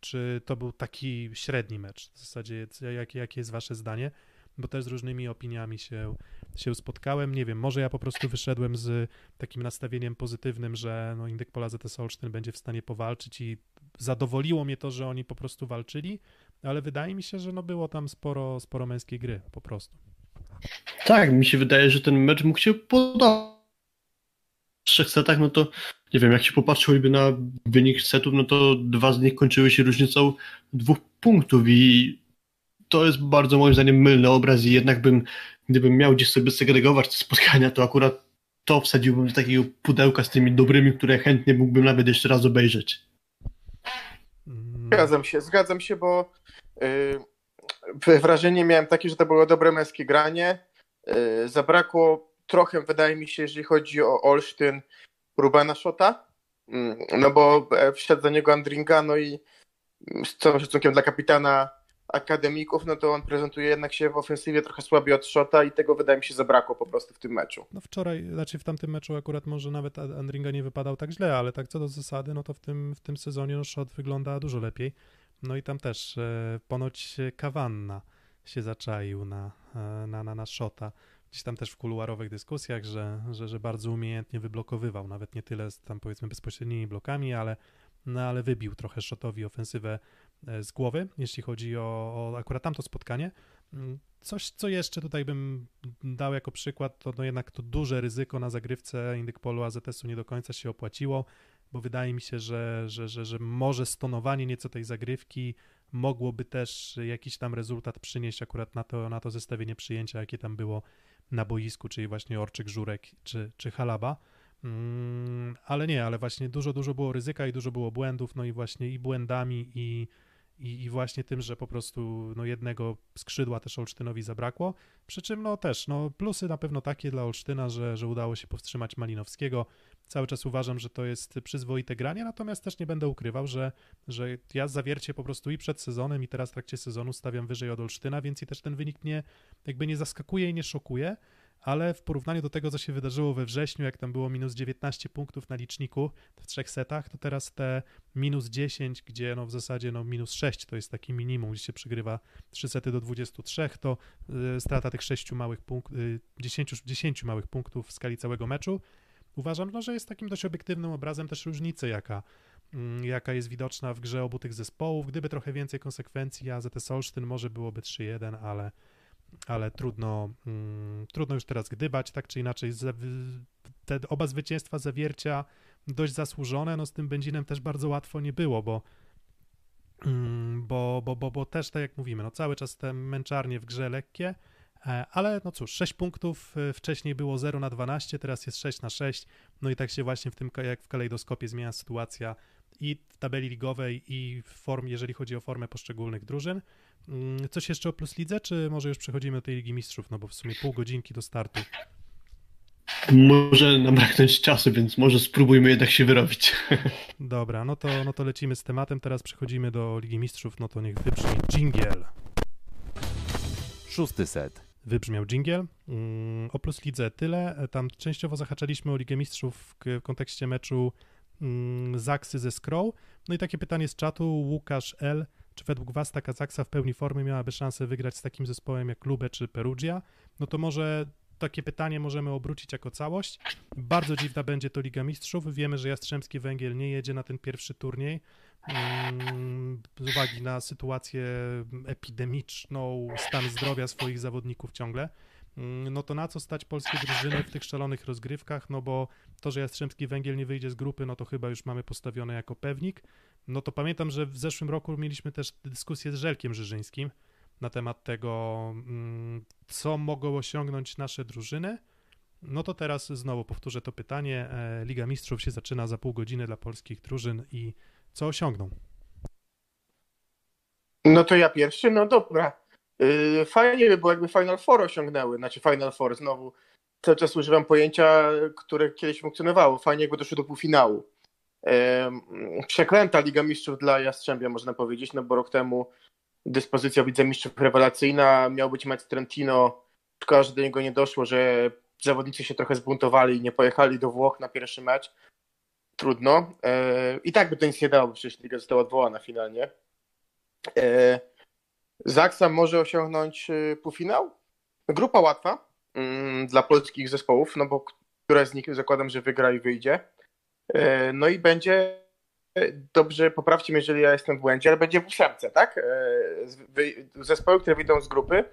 Czy to był taki średni mecz? W zasadzie, jakie, jakie jest wasze zdanie? bo też z różnymi opiniami się, się spotkałem. Nie wiem, może ja po prostu wyszedłem z takim nastawieniem pozytywnym, że no, Indyk Pola ZS Olsztyn będzie w stanie powalczyć i zadowoliło mnie to, że oni po prostu walczyli, ale wydaje mi się, że no było tam sporo, sporo męskiej gry po prostu. Tak, mi się wydaje, że ten mecz mógł się podobać. W trzech setach, no to nie wiem, jak się popatrzy na wynik setów, no to dwa z nich kończyły się różnicą dwóch punktów i to jest bardzo moim zdaniem mylny obraz i jednak bym, gdybym miał gdzieś sobie segregować te spotkania, to akurat to wsadziłbym do takiego pudełka z tymi dobrymi, które chętnie mógłbym nawet jeszcze raz obejrzeć. Zgadzam się, zgadzam się, bo yy, wrażenie miałem takie, że to było dobre męskie granie. Yy, zabrakło trochę, wydaje mi się, jeżeli chodzi o Olsztyn, Rubena Szota, yy, no bo e, wszedł za niego Andringa, no i z całym szacunkiem dla kapitana akademików, no to on prezentuje jednak się w ofensywie trochę słabiej od Szota i tego wydaje mi się zabrakło po prostu w tym meczu. No wczoraj, znaczy w tamtym meczu akurat może nawet Andringa nie wypadał tak źle, ale tak co do zasady, no to w tym, w tym sezonie no Szot wygląda dużo lepiej. No i tam też e, ponoć Kawanna się zaczaił na, e, na, na, na Szota. Gdzieś tam też w kuluarowych dyskusjach, że, że, że bardzo umiejętnie wyblokowywał, nawet nie tyle z tam powiedzmy bezpośrednimi blokami, ale no ale wybił trochę Szotowi ofensywę e, z głowy, jeśli chodzi o, o akurat tamto spotkanie. Mm, coś, co jeszcze tutaj bym dał jako przykład, to no jednak to duże ryzyko na zagrywce Indyk Polu AZS-u nie do końca się opłaciło, bo wydaje mi się, że, że, że, że może stonowanie nieco tej zagrywki mogłoby też jakiś tam rezultat przynieść akurat na to, na to zestawienie przyjęcia, jakie tam było na boisku, czyli właśnie Orczyk, Żurek czy, czy Halaba. Mm, ale nie, ale właśnie dużo, dużo było ryzyka i dużo było błędów, no i właśnie i błędami i, i, i właśnie tym, że po prostu no jednego skrzydła też Olsztynowi zabrakło, przy czym no też, no plusy na pewno takie dla Olsztyna, że, że udało się powstrzymać Malinowskiego, cały czas uważam, że to jest przyzwoite granie, natomiast też nie będę ukrywał, że, że ja zawiercie po prostu i przed sezonem i teraz w trakcie sezonu stawiam wyżej od Olsztyna, więc i też ten wynik mnie jakby nie zaskakuje i nie szokuje, ale w porównaniu do tego, co się wydarzyło we wrześniu, jak tam było minus 19 punktów na liczniku w trzech setach, to teraz te minus 10, gdzie no w zasadzie no minus 6 to jest taki minimum, gdzie się przegrywa 3 sety do 23, to y, strata tych 6 małych punktów, y, 10, 10 małych punktów w skali całego meczu, uważam, no, że jest takim dość obiektywnym obrazem też różnicy, jaka, mm, jaka jest widoczna w grze obu tych zespołów. Gdyby trochę więcej konsekwencji, AZS Olsztyn może byłoby 3-1, ale ale trudno, mm, trudno już teraz gdybać, tak czy inaczej. Te oba zwycięstwa zawiercia dość zasłużone, no z tym Będzinem też bardzo łatwo nie było, bo mm, bo, bo, bo, bo też tak jak mówimy, no cały czas te męczarnie w grze lekkie, e, ale no cóż, 6 punktów, e, wcześniej było 0 na 12, teraz jest 6 na 6, no i tak się właśnie w tym, jak w kalejdoskopie zmienia sytuacja i w tabeli ligowej i w jeżeli chodzi o formę poszczególnych drużyn. Mm, coś jeszcze o Plus Lidze, czy może już przechodzimy do tej Ligi Mistrzów, no bo w sumie pół godzinki do startu. Może nam braknąć czasu, więc może spróbujmy jednak się wyrobić. Dobra, no to, no to lecimy z tematem, teraz przechodzimy do Ligi Mistrzów, no to niech wybrzmi dżingiel. Szósty set. Wybrzmiał dżingiel. Mm, o Plus Lidze tyle, tam częściowo zahaczaliśmy o Ligę Mistrzów w kontekście meczu mm, Zaksy ze Skrow. No i takie pytanie z czatu, Łukasz L., czy według Was ta Kazaksa w pełni formy miałaby szansę wygrać z takim zespołem jak Lube czy Perugia? No to może takie pytanie możemy obrócić jako całość. Bardzo dziwna będzie to Liga Mistrzów. Wiemy, że Jastrzębski Węgiel nie jedzie na ten pierwszy turniej mm, z uwagi na sytuację epidemiczną, stan zdrowia swoich zawodników ciągle. Mm, no to na co stać polskie drużyny w tych szalonych rozgrywkach? No bo to, że Jastrzębski Węgiel nie wyjdzie z grupy, no to chyba już mamy postawione jako pewnik. No to pamiętam, że w zeszłym roku mieliśmy też dyskusję z Żelkiem Żyżyńskim na temat tego, mm, co mogą osiągnąć nasze drużyny. No to teraz znowu powtórzę to pytanie. E, Liga Mistrzów się zaczyna za pół godziny dla polskich drużyn i co osiągną? No to ja pierwszy, no dobra. Y, fajnie by było, jakby Final Four osiągnęły, znaczy Final Four znowu. Cały czas używam pojęcia, które kiedyś funkcjonowało. Fajnie, jakby doszło do półfinału przeklęta Liga Mistrzów dla Jastrzębia, można powiedzieć, no bo rok temu dyspozycja wicemistrzów rewelacyjna, miał być mecz Trentino, szkoda, że do niego nie doszło, że zawodnicy się trochę zbuntowali i nie pojechali do Włoch na pierwszy mecz. Trudno. E, I tak by to nic nie dało, bo przecież Liga została odwołana finalnie. E, Zaksa może osiągnąć e, półfinał? grupa łatwa mm, dla polskich zespołów, no bo któraś z nich zakładam, że wygra i wyjdzie. E, no i będzie dobrze, poprawcie mnie, jeżeli ja jestem w błędzie, ale będzie w ósemce, tak? E, zespoły, które wyjdą z grupy,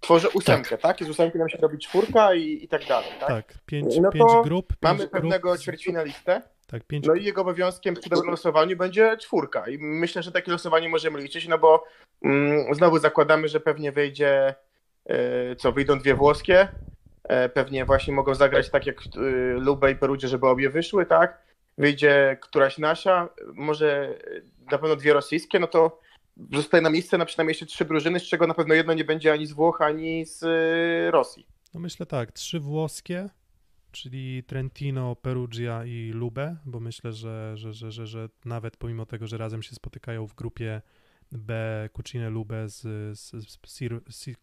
tworzę ósemkę, tak? tak? I z ósemki nam się robi czwórka i, i tak dalej, tak? Tak, pięć, no pięć grup. Pięć mamy grup. pewnego ćwierćfinalistę, Tak, pięć no i jego obowiązkiem przy dobrym losowaniu będzie czwórka. I myślę, że takie losowanie możemy liczyć, no bo mm, znowu zakładamy, że pewnie wyjdzie, e, co, wyjdą dwie włoskie, e, pewnie właśnie mogą zagrać tak jak e, Lube i Perugia, żeby obie wyszły, tak? Wyjdzie któraś nasza, może na pewno dwie rosyjskie, no to zostaje na miejsce na przynajmniej jeszcze trzy drużyny, z czego na pewno jedno nie będzie ani z Włoch, ani z y, Rosji. No myślę tak, trzy włoskie, czyli Trentino, Perugia i Lube, bo myślę, że, że, że, że, że nawet pomimo tego, że razem się spotykają w grupie B Cucine Lube z, z, z, z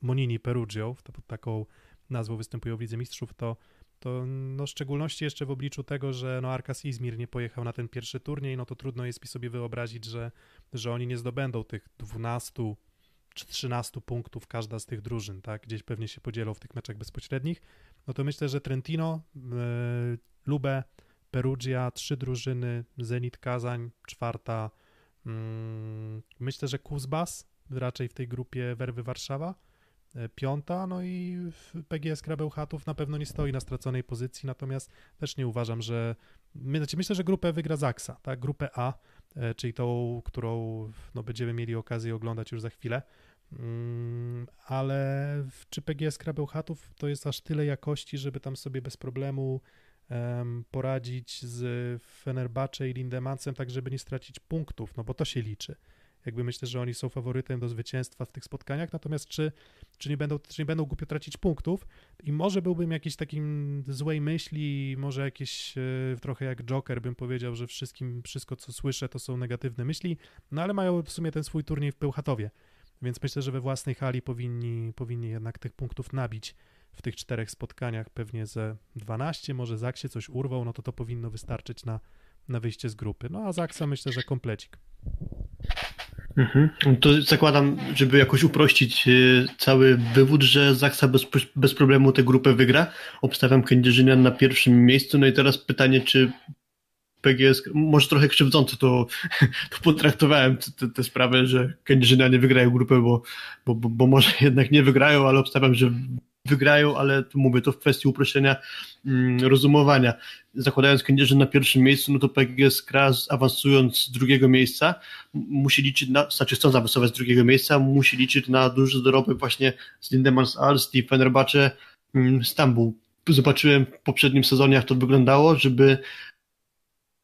Monini Perugią, pod taką nazwą występują w Lidze Mistrzów, to to no, w szczególności jeszcze w obliczu tego, że no, Arkas Izmir nie pojechał na ten pierwszy turniej, no to trudno jest mi sobie wyobrazić, że, że oni nie zdobędą tych 12 czy 13 punktów każda z tych drużyn, tak? Gdzieś pewnie się podzielą w tych meczach bezpośrednich. No to myślę, że Trentino, yy, Lube, Perugia, trzy drużyny, Zenit Kazań, czwarta. Yy, myślę, że Kuzbas raczej w tej grupie Werwy Warszawa E, piąta, no i PGS Krabełchatów na pewno nie stoi na straconej pozycji, natomiast też nie uważam, że znaczy myślę, że grupę wygra Zaksa, tak, grupę A, e, czyli tą, którą no, będziemy mieli okazję oglądać już za chwilę, mm, ale czy PGS Krabełchatów to jest aż tyle jakości, żeby tam sobie bez problemu poradzić z Fenerbahce i Lindemancem, tak żeby nie stracić punktów, no bo to się liczy. Jakby myślę, że oni są faworytem do zwycięstwa w tych spotkaniach, natomiast czy, czy, nie, będą, czy nie będą głupio tracić punktów? I może byłbym jakiś takim złej myśli, może jakieś e, trochę jak Joker bym powiedział, że wszystkim, wszystko co słyszę to są negatywne myśli, no ale mają w sumie ten swój turniej w Pełchatowie, więc myślę, że we własnej hali powinni, powinni jednak tych punktów nabić w tych czterech spotkaniach, pewnie ze 12, może Zaksie coś urwał, no to to powinno wystarczyć na, na wyjście z grupy. No a Zaksa myślę, że komplecik. Mhm. To zakładam, żeby jakoś uprościć y, cały wywód, że Zaksa bez, bez problemu tę grupę wygra. Obstawiam Kędzierzynian na pierwszym miejscu. No i teraz pytanie, czy PGS, może trochę krzywdząco to, to potraktowałem tę sprawę, że Kędzierzynianie wygrają grupę, bo, bo, bo, bo może jednak nie wygrają, ale obstawiam, że wygrają, ale mówię to w kwestii uproszczenia mm, rozumowania. Zakładając Kędzierzyn na pierwszym miejscu, no to PGS Kras awansując z drugiego miejsca musi liczyć na, znaczy chcąc awansować z drugiego miejsca, musi liczyć na duży dorobek właśnie z Lindemans Alst i Fenerbahce mm, Stambuł. Zobaczyłem w poprzednim sezonie, jak to wyglądało, żeby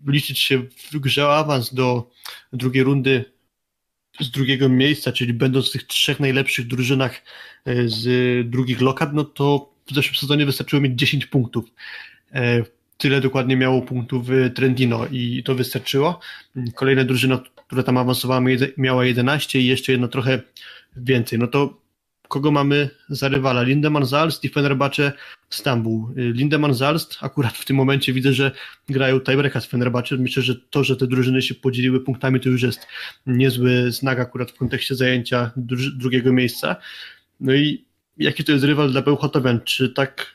liczyć się w grze awans do drugiej rundy z drugiego miejsca, czyli będąc w tych trzech najlepszych drużynach e, z drugich lokad, no to w zeszłym sezonie wystarczyło mieć 10 punktów. E, tyle dokładnie miało punktów Trentino i to wystarczyło. Kolejna drużyna, która tam awansowała, miała 11 i jeszcze jedno trochę więcej. No to kogo mamy za rywala? Lindemann Zalst i Fenerbahce Stambuł. Lindemann Zalst, akurat w tym momencie widzę, że grają tiebreaka z Fenerbahce. Myślę, że to, że te drużyny się podzieliły punktami, to już jest niezły znak akurat w kontekście zajęcia drugiego miejsca. No i jaki to jest rywal dla Bełchatowian? Czy tak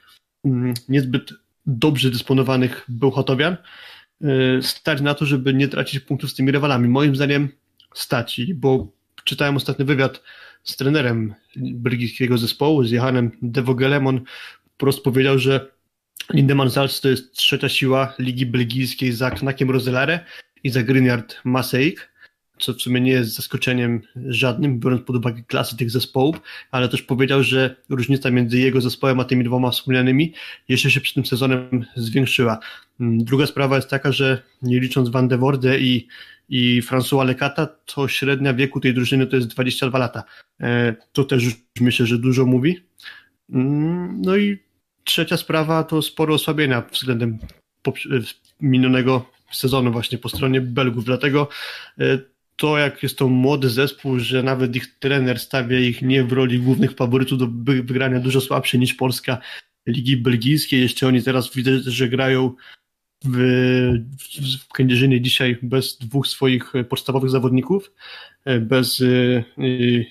mm, niezbyt dobrze dysponowanych Bełchatowian y, stać na to, żeby nie tracić punktów z tymi rywalami? Moim zdaniem stać, bo czytałem ostatni wywiad z trenerem belgijskiego zespołu, z Johanem de Vogelemon, wprost powiedział, że Lindemann Salz to jest trzecia siła Ligi Belgijskiej za Knakiem Roselare i za Grignard Maseik, co w sumie nie jest zaskoczeniem żadnym, biorąc pod uwagę klasy tych zespołów, ale też powiedział, że różnica między jego zespołem a tymi dwoma wspomnianymi jeszcze się przed tym sezonem zwiększyła. Druga sprawa jest taka, że nie licząc Van de Voorde i i François Lecata, to średnia wieku tej drużyny to jest 22 lata. E, to też myślę, że dużo mówi. Mm, no i trzecia sprawa to sporo osłabienia względem minionego sezonu właśnie po stronie Belgów, dlatego e, to jak jest to młody zespół, że nawet ich trener stawia ich nie w roli głównych faworytów do wygrania dużo słabsze niż Polska Ligi Belgijskiej, jeszcze oni teraz widzę, że grają w, w Kędzierzynie dzisiaj bez dwóch swoich podstawowych zawodników, bez e,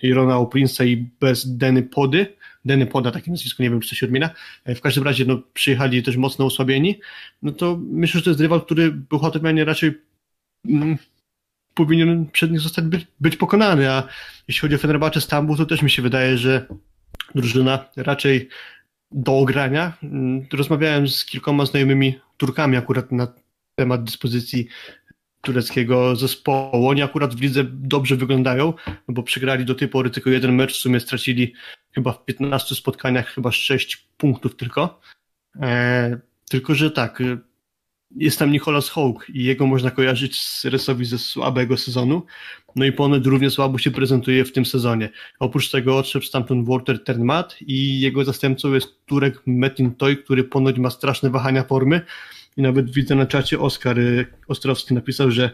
Irona Oprinsa i bez Deny Pody, Denny Poda, takie nazwisko, nie wiem, czy to się odmienia. W każdym razie, no, przyjechali też mocno osłabieni. No to myślę, że to jest rywal, który był raczej mm, powinien przed nich zostać być, być pokonany, a jeśli chodzi o Fenerbahce Stambuł, to też mi się wydaje, że drużyna raczej do ogrania. Mm, rozmawiałem z kilkoma znajomymi Turkami akurat na temat dyspozycji tureckiego zespołu. Oni akurat w lidze dobrze wyglądają, no bo przegrali do tej pory tylko jeden mecz, w sumie stracili chyba w 15 spotkaniach chyba 6 punktów tylko. E, tylko, że tak, jest tam Nicholas Hołk i jego można kojarzyć z Resowi ze słabego sezonu, no i ponoć równie słabo się prezentuje w tym sezonie. Oprócz tego odszedł stamtąd Walter Ternmat i jego zastępcą jest Turek Metin Toy, który ponoć ma straszne wahania formy i nawet widzę na czacie Oskar y, Ostrowski napisał, że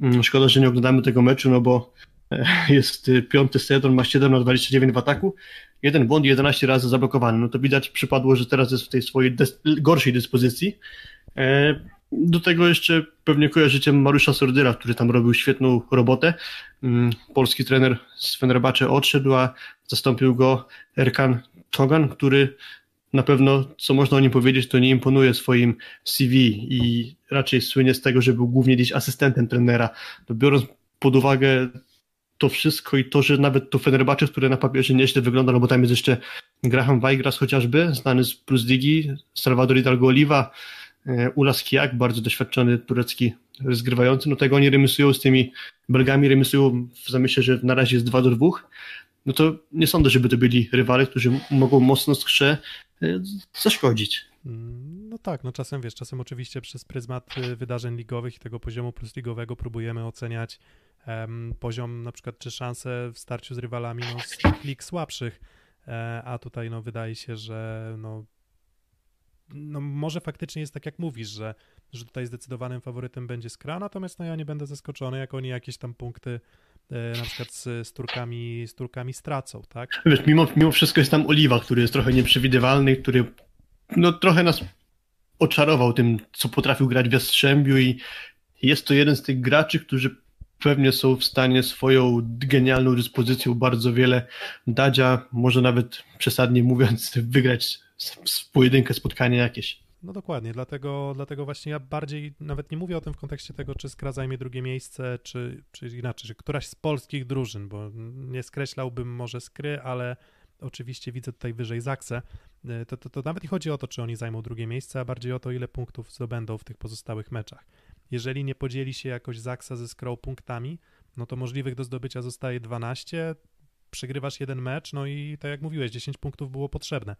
mm, szkoda, że nie oglądamy tego meczu, no bo e, jest y, piąty set, on ma 7 na 29 w ataku, jeden błąd 11 razy zablokowany. No to widać przypadło, że teraz jest w tej swojej gorszej dyspozycji. Do tego jeszcze pewnie kojarzycie Mariusza Sordyra, który tam robił świetną robotę. Mm, polski trener z Fenerbahce odszedł, a zastąpił go Erkan Togan, który na pewno, co można o nim powiedzieć, to nie imponuje swoim CV i raczej słynie z tego, że był głównie gdzieś asystentem trenera. To biorąc pod uwagę to wszystko i to, że nawet to Fenerbahce, które na papierze nieźle wygląda, no bo tam jest jeszcze Graham Weigras chociażby, znany z Plus Digi, Salvador Hidalgo Oliva, Ulas Kiak, bardzo doświadczony turecki rozgrywający, no tego oni remisują z tymi Belgami, remisują w zamyśle, że na razie jest 2 do 2, no to nie sądzę, żeby to byli rywale, którzy mogą mocno skrze e, zaszkodzić. Mm, no tak, no czasem wiesz, czasem oczywiście przez pryzmat y, wydarzeń ligowych i tego poziomu plusligowego próbujemy oceniać um, poziom na przykład czy szanse w starciu z rywalami no, z lig słabszych, e, a tutaj no wydaje się, że no no może faktycznie jest tak jak mówisz, że, że tutaj zdecydowanym faworytem będzie Skra, natomiast no ja nie będę zaskoczony, jak oni jakieś tam punkty e, na przykład z, z, Turkami, z Turkami stracą, tak? Wiesz, mimo, mimo wszystko jest tam Oliwa, który jest trochę nieprzewidywalny, który no trochę nas oczarował tym, co potrafił grać w Jastrzębiu i jest to jeden z tych graczy, którzy pewnie są w stanie swoją genialną dyspozycją bardzo wiele dać, a może nawet przesadnie mówiąc wygrać z pojedynkę spotkanie jakieś. No dokładnie, dlatego, dlatego właśnie ja bardziej nawet nie mówię o tym w kontekście tego, czy Skra zajmie drugie miejsce, czy, czy inaczej, czy któraś z polskich drużyn, bo nie skreślałbym może Skry, ale oczywiście widzę tutaj wyżej Zaksę. To, to, to nawet nie chodzi o to, czy oni zajmą drugie miejsce, a bardziej o to, ile punktów zdobędą w tych pozostałych meczach. Jeżeli nie podzieli się jakoś Zaksa ze Skrą punktami, no to możliwych do zdobycia zostaje 12, przegrywasz jeden mecz, no i tak jak mówiłeś, 10 punktów było potrzebne.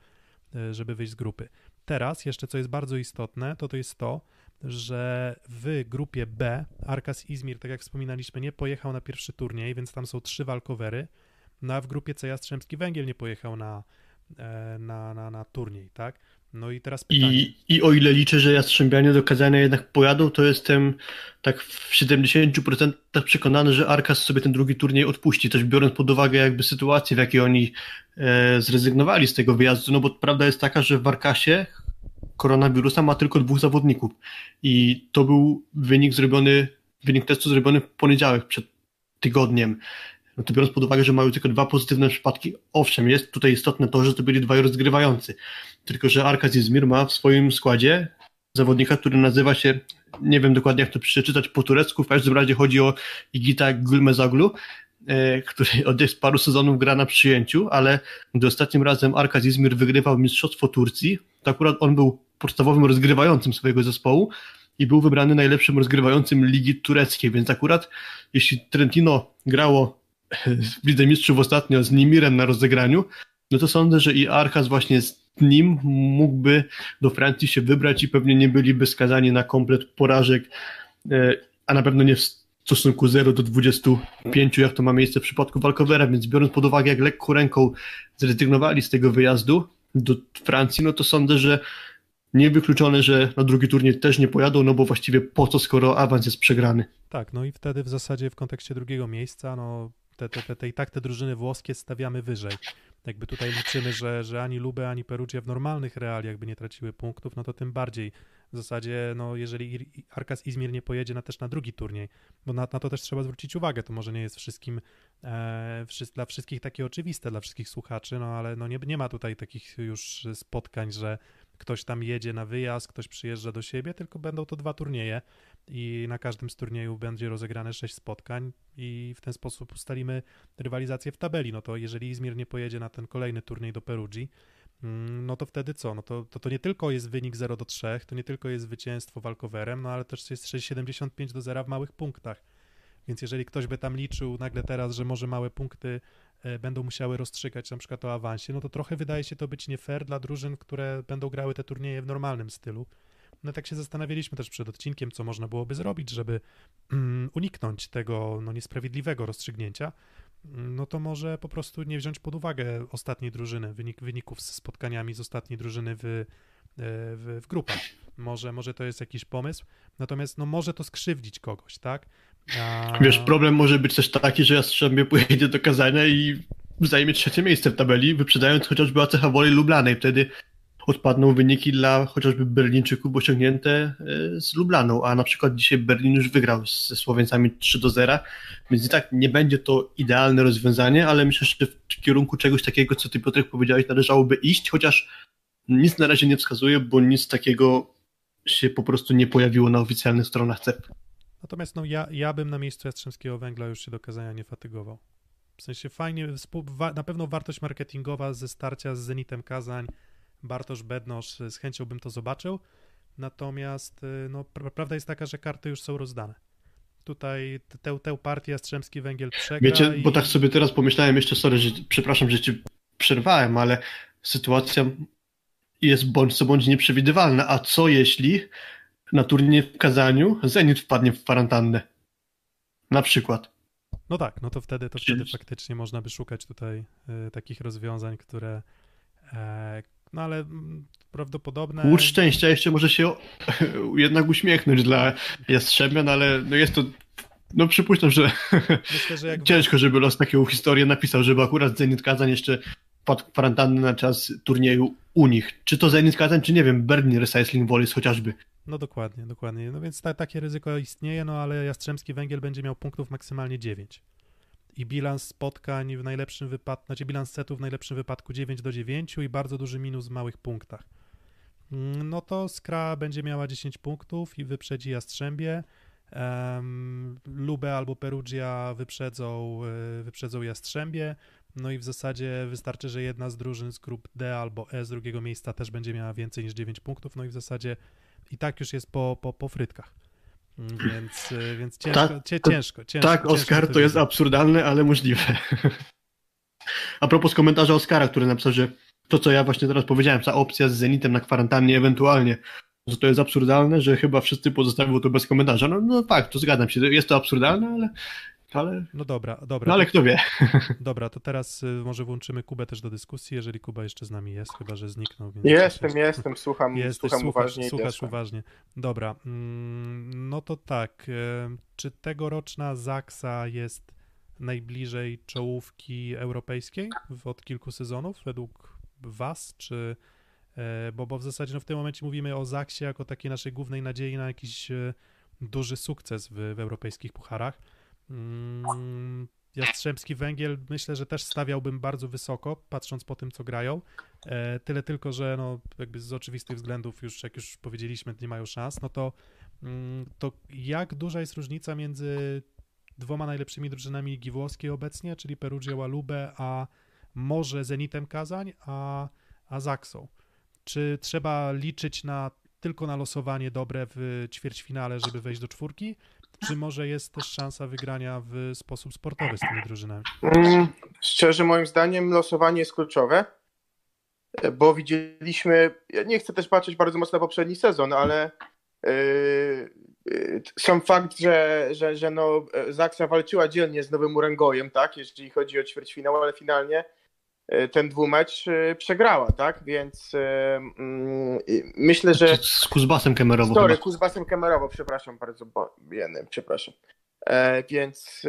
E, żeby wyjść z grupy. Teraz jeszcze co jest bardzo istotne, to to jest to, że w grupie B Arkas Izmir, tak jak wspominaliśmy, nie pojechał na pierwszy turniej, więc tam są trzy walkowery, no a w grupie C Jastrzębski Węgiel nie pojechał na, e, na, na, na turniej, tak? No i teraz pytanie. I, I o ile liczę, że Jastrzębianie do Kazania jednak pojadą, to jestem tak w 70% przekonany, że Arkas sobie ten drugi turniej odpuści, też biorąc pod uwagę jakby sytuację, w jakiej oni e, zrezygnowali z tego wyjazdu, no bo prawda jest taka, że w Arkasie koronawirusa ma tylko dwóch zawodników. I to był wynik zrobiony, wynik testu zrobiony w poniedziałek przed tygodniem no to biorąc pod uwagę, że mają tylko dwa pozytywne przypadki, owszem, jest tutaj istotne to, że to byli dwaj rozgrywający. Tylko, że Arkaz Izmir ma w swoim składzie zawodnika, który nazywa się, nie wiem dokładnie jak to przeczytać po turecku, w każdym razie chodzi o Igita Gulmezaglu, e, który od paru sezonów gra na przyjęciu, ale gdy ostatnim razem Arkaz Izmir wygrywał Mistrzostwo Turcji, to akurat on był podstawowym rozgrywającym swojego zespołu i był wybrany najlepszym rozgrywającym ligi tureckiej, więc akurat jeśli Trentino grało w Lidze Mistrzów ostatnio z Nimirem na rozegraniu, no to sądzę, że i Archas właśnie z nim mógłby do Francji się wybrać i pewnie nie byliby skazani na komplet porażek, e, a na pewno nie w stosunku 0 do 25, jak to ma miejsce w przypadku Walkowera, więc biorąc pod uwagę, jak lekką ręką zrezygnowali z tego wyjazdu do Francji, no to sądzę, że niewykluczone, że na drugi turniej też nie pojadą, no bo właściwie po co, skoro awans jest przegrany. Tak, no i wtedy w zasadzie w kontekście drugiego miejsca, no te, te, te, te, i tak te drużyny włoskie stawiamy wyżej. Jakby tutaj liczymy, że, że ani Lube, ani Perugia w normalnych realiach by nie traciły punktów, no to tym bardziej. W zasadzie, no jeżeli Arkas Izmir nie pojedzie na, też na drugi turniej, bo na, na to też trzeba zwrócić uwagę, to może nie jest wszystkim e, dla wszystkich takie oczywiste, dla wszystkich słuchaczy, no ale no nie, nie ma tutaj takich już spotkań, że ktoś tam jedzie na wyjazd, ktoś przyjeżdża do siebie, tylko będą to dwa turnieje i na każdym z turniejów będzie rozegrane sześć spotkań i w ten sposób ustalimy rywalizację w tabeli. No to jeżeli Izmir nie pojedzie na ten kolejny turniej do Perugii, mm, no to wtedy co? No to, to, to nie tylko jest wynik 0 do 3, to nie tylko jest zwycięstwo walkowerem, no ale też jest 6,75 do 0 w małych punktach. Więc jeżeli ktoś by tam liczył nagle teraz, że może małe punkty e, będą musiały rozstrzygać na przykład o awansie, no to trochę wydaje się to być nie fair dla drużyn, które będą grały te turnieje w normalnym stylu. No tak się zastanawialiśmy też przed odcinkiem, co można byłoby zrobić, żeby mm, uniknąć tego no, niesprawiedliwego rozstrzygnięcia. No to może po prostu nie wziąć pod uwagę ostatniej drużyny, wynik, wyników z spotkaniami z ostatniej drużyny w, e, w, w grupach. Może, może to jest jakiś pomysł, natomiast no może to skrzywdzić kogoś, tak? A... Wiesz, problem może być też taki, że Jastrzębie pojedzie do Kazania i zajmie trzecie miejsce w tabeli, wyprzedając chociażby ACH Woli Lublanej. Wtedy odpadną wyniki dla chociażby Berlińczyków osiągnięte e, z Lublaną, a na przykład dzisiaj Berlin już wygrał ze Słoweńcami 3 do 0, więc i tak nie będzie to idealne rozwiązanie, ale myślę, że w kierunku czegoś takiego, co ty Piotrek powiedziałeś, należałoby iść, chociaż nic na razie nie wskazuje, bo nic takiego się po prostu nie pojawiło na oficjalnych stronach CEP. Natomiast no, ja, ja bym na miejscu Jastrzębskiego Węgla już się do kazania nie fatygował. W sensie fajnie, na pewno wartość marketingowa ze starcia z Zenitem Kazań, Bartosz Bednosz, z chęcią bym to zobaczył. Natomiast y, no, prawda jest taka, że karty już są rozdane. Tutaj tę, tę partię Jastrzębski Węgiel przegra. Wiecie, i... bo tak sobie teraz pomyślałem jeszcze, sorry, że, przepraszam, że ci przerwałem, ale sytuacja jest bądź co bądź nieprzewidywalna. A co jeśli na turnieju w Kazaniu Zenit wpadnie w kwarantannę. Na przykład. No tak, no to wtedy, to wtedy faktycznie można by szukać tutaj y, takich rozwiązań, które e, no ale mm, prawdopodobne... Łódź szczęścia jeszcze może się jednak uśmiechnąć dla Jastrzębian, ale no jest to no przypuszczam, że, Myślę, że ciężko, żeby los taką historię napisał, żeby akurat Zenit Kazań jeszcze pod kwarantannę na czas turnieju u nich. Czy to Zenit Kazań, czy nie wiem, Berlin Recycling Wallis chociażby. No dokładnie, dokładnie. No więc ta, takie ryzyko istnieje, no ale Jastrzębski Węgiel będzie miał punktów maksymalnie 9. I bilans spotkań w najlepszym wypadku, znaczy bilans setów w najlepszym wypadku 9 do 9 i bardzo duży minus w małych punktach. Mm, no to Skra będzie miała 10 punktów i wyprzedzi Jastrzębie. Lube albo Perugia wyprzedzą, e, wyprzedzą Jastrzębie. No i w zasadzie wystarczy, że jedna z drużyn z grup D albo E z drugiego miejsca też będzie miała więcej niż 9 punktów. No i w zasadzie i tak już jest po, po, po frytkach. Mm, więc, y, więc ciężko, tak, ciężko, ciężko. Tak, Oskar, ciężko to jest absurdalne, ale możliwe. A propos komentarza Oskara, który napisał, że to, co ja właśnie teraz powiedziałem, ta opcja z Zenitem na kwarantannie ewentualnie, że to jest absurdalne, że chyba wszyscy pozostawią to bez komentarza. No, no tak, to zgadzam się, jest to absurdalne, ale ale... No dobra, dobra. No ale kto wie. Dobra, to teraz y, może włączymy Kubę też do dyskusji, jeżeli Kuba jeszcze z nami jest, chyba że zniknął. jestem, jest... jestem, słucham, Jesteś, słucham słuchasz, uważnie. Słuchasz uważnie. Dobra, mm, no to tak, y, czy tegoroczna Zaksa jest najbliżej czołówki europejskiej od kilku sezonów według was, czy e, bo, bo w zasadzie no w tym momencie mówimy o Zaksie jako takiej naszej głównej nadziei na jakiś e, duży sukces w, w europejskich pucharach. Mm, Jastrzębski Węgiel myślę, że też stawiałbym bardzo wysoko, patrząc po tym, co grają. E, tyle tylko, że no, jakby z oczywistych względów już, jak już powiedzieliśmy, nie mają szans, no to, mm, to jak duża jest różnica między dwoma najlepszymi drużynami Ligi Włoskiej obecnie, czyli Perugia Walube, a może Zenitem Kazań, a, a Zaksą? Czy trzeba liczyć na tylko na losowanie dobre w ćwierćfinale, żeby wejść do czwórki, czy może jest też szansa wygrania w sposób sportowy z tymi drużynami? Mm, szczerze, moim zdaniem losowanie jest kluczowe, bo widzieliśmy, ja nie chcę też patrzeć bardzo mocno na poprzedni sezon, ale yy, yy, sam fakt, że, że, że no, Zaksa walczyła dzielnie z Nowym Urengojem, tak, jeżeli chodzi o ćwierćfinał, ale finalnie ten dwumecz e, przegrała, tak? Więc e, mm, myślę, że... Z Kuzbasem Kemerowo. Sorry, chyba. Kuzbasem Kemerowo, przepraszam bardzo, bo jeden, przepraszam. więc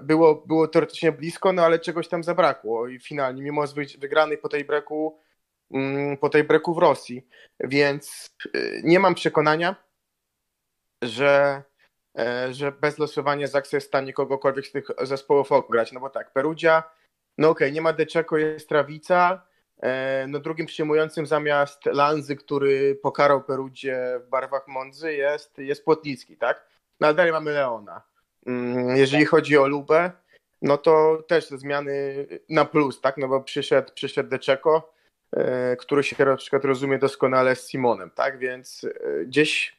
było, było teoretycznie blisko, no ale czegoś tam zabrakło i finalnie, mimo wygranej po tej breku, mm, po tej breku w Rosji. Więc nie mam przekonania, że e, że bez losowania Zaksa jest w stanie kogokolwiek z tych zespołów ograć. No bo tak, Perugia, no okej, okay, nie ma Deczeko, jest Trawica, e, no drugim przyjmującym zamiast Lanzy, który pokarał Perudzie w barwach Mondzy jest, jest Płotnicki, tak? No ale dalej mamy Leona. Mm, jeżeli chodzi o Lubę, no to też zmiany na plus, tak? No bo przyszedł, przyszedł Deczeko, e, który się na przykład rozumie doskonale z Simonem, tak? Więc e, gdzieś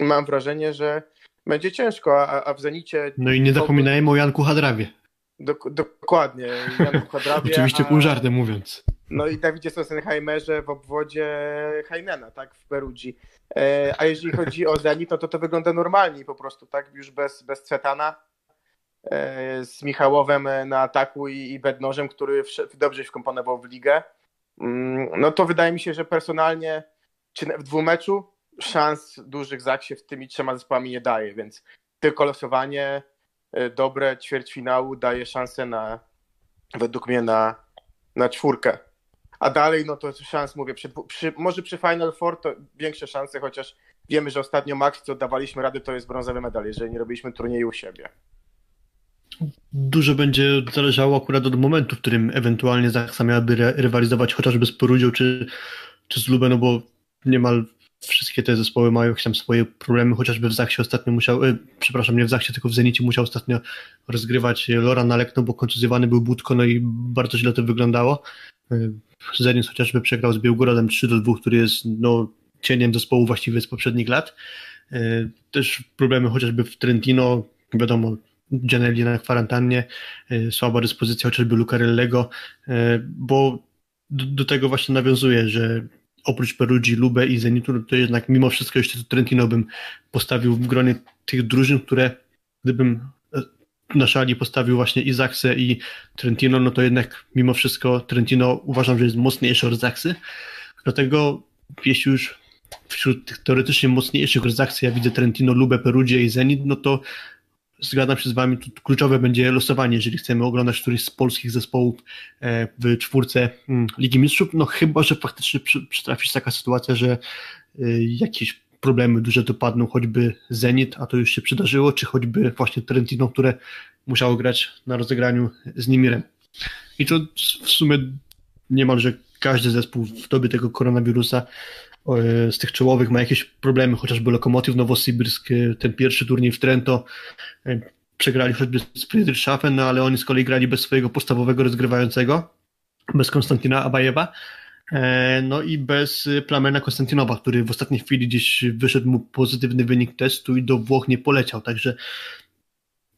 mam wrażenie, że będzie ciężko, a, a w Zenicie... No i nie zapominajmy o Janku Hadrawie. Dok dokładnie. Oczywiście pół żartem mówiąc. No i Dawidzie Sossenheimerze w obwodzie Heinena, tak, w Perugii. E, a jeżeli chodzi o Zenit, no to to wygląda normalnie po prostu, tak, już bez, bez Cetana, e, z Michałowem na ataku i, i Bednożem, który wszedł, dobrze wkomponował w ligę. Mm, no to wydaje mi się, że personalnie, czy w dwumeczu szans dużych Zak w tymi trzema zespołami nie daje, więc tylko losowanie dobre ćwierćfinału daje szansę na, według mnie na, na czwórkę. A dalej, no to szans, mówię, przy, przy, może przy Final Four to większe szanse, chociaż wiemy, że ostatnio max, co dawaliśmy rady, to jest brązowy medal, jeżeli nie robiliśmy turnieju u siebie. Dużo będzie zależało akurat od momentu, w którym ewentualnie Zaksa miałaby rywalizować chociażby z Porudzią czy, czy z Lubę, no bo niemal wszystkie te zespoły mają jakieś tam swoje problemy, chociażby w Zachsie ostatnio musiał, e, przepraszam, nie w Zachsie, tylko w Zenicie musiał ostatnio rozgrywać Lora na lekno, bo kontuzjowany był Budko, no i bardzo źle to wyglądało. E, Zenit chociażby przegrał z Białgorodem 3 do 2, który jest no, cieniem zespołu właściwie z poprzednich lat. E, też problemy chociażby w Trentino, wiadomo, Gianelli na kwarantannie, słaba dyspozycja chociażby Lucarellego, bo do, do tego właśnie nawiązuje, że oprócz Perugii, Lube i Zenitu, to jednak mimo wszystko jeszcze Trentino bym postawił w gronie tych drużyn, które gdybym na szali postawił właśnie i Zaksę i Trentino, no to jednak mimo wszystko Trentino uważam, że jest mocniejszy od Zaksy. Dlatego jeśli już wśród tych teoretycznie mocniejszych od ja widzę Trentino, Lubę, Perudzie i Zenit, no to zgadzam się z wami, tu kluczowe będzie losowanie, jeżeli chcemy oglądać któryś z polskich zespołów e, w czwórce mm, Ligi Mistrzów, no chyba, że faktycznie przytrafi się taka sytuacja, że e, jakiś problemy duże dopadną, choćby Zenit, a to już się przydarzyło, czy choćby właśnie Trentino, które musiało grać na rozegraniu z Nimirem. I to w sumie niemalże każdy zespół w dobie tego koronawirusa z tych czołowych ma jakieś problemy, chociażby Lokomotiv Nowosybirsk, ten pierwszy turniej w Trento, e, przegrali choćby z Friedrichshafen, no ale oni z kolei grali bez swojego podstawowego rozgrywającego, bez Konstantina Abajewa, E, no i bez Plamena Konstantinowa, który w ostatniej chwili gdzieś wyszedł mu pozytywny wynik testu i do Włoch nie poleciał, także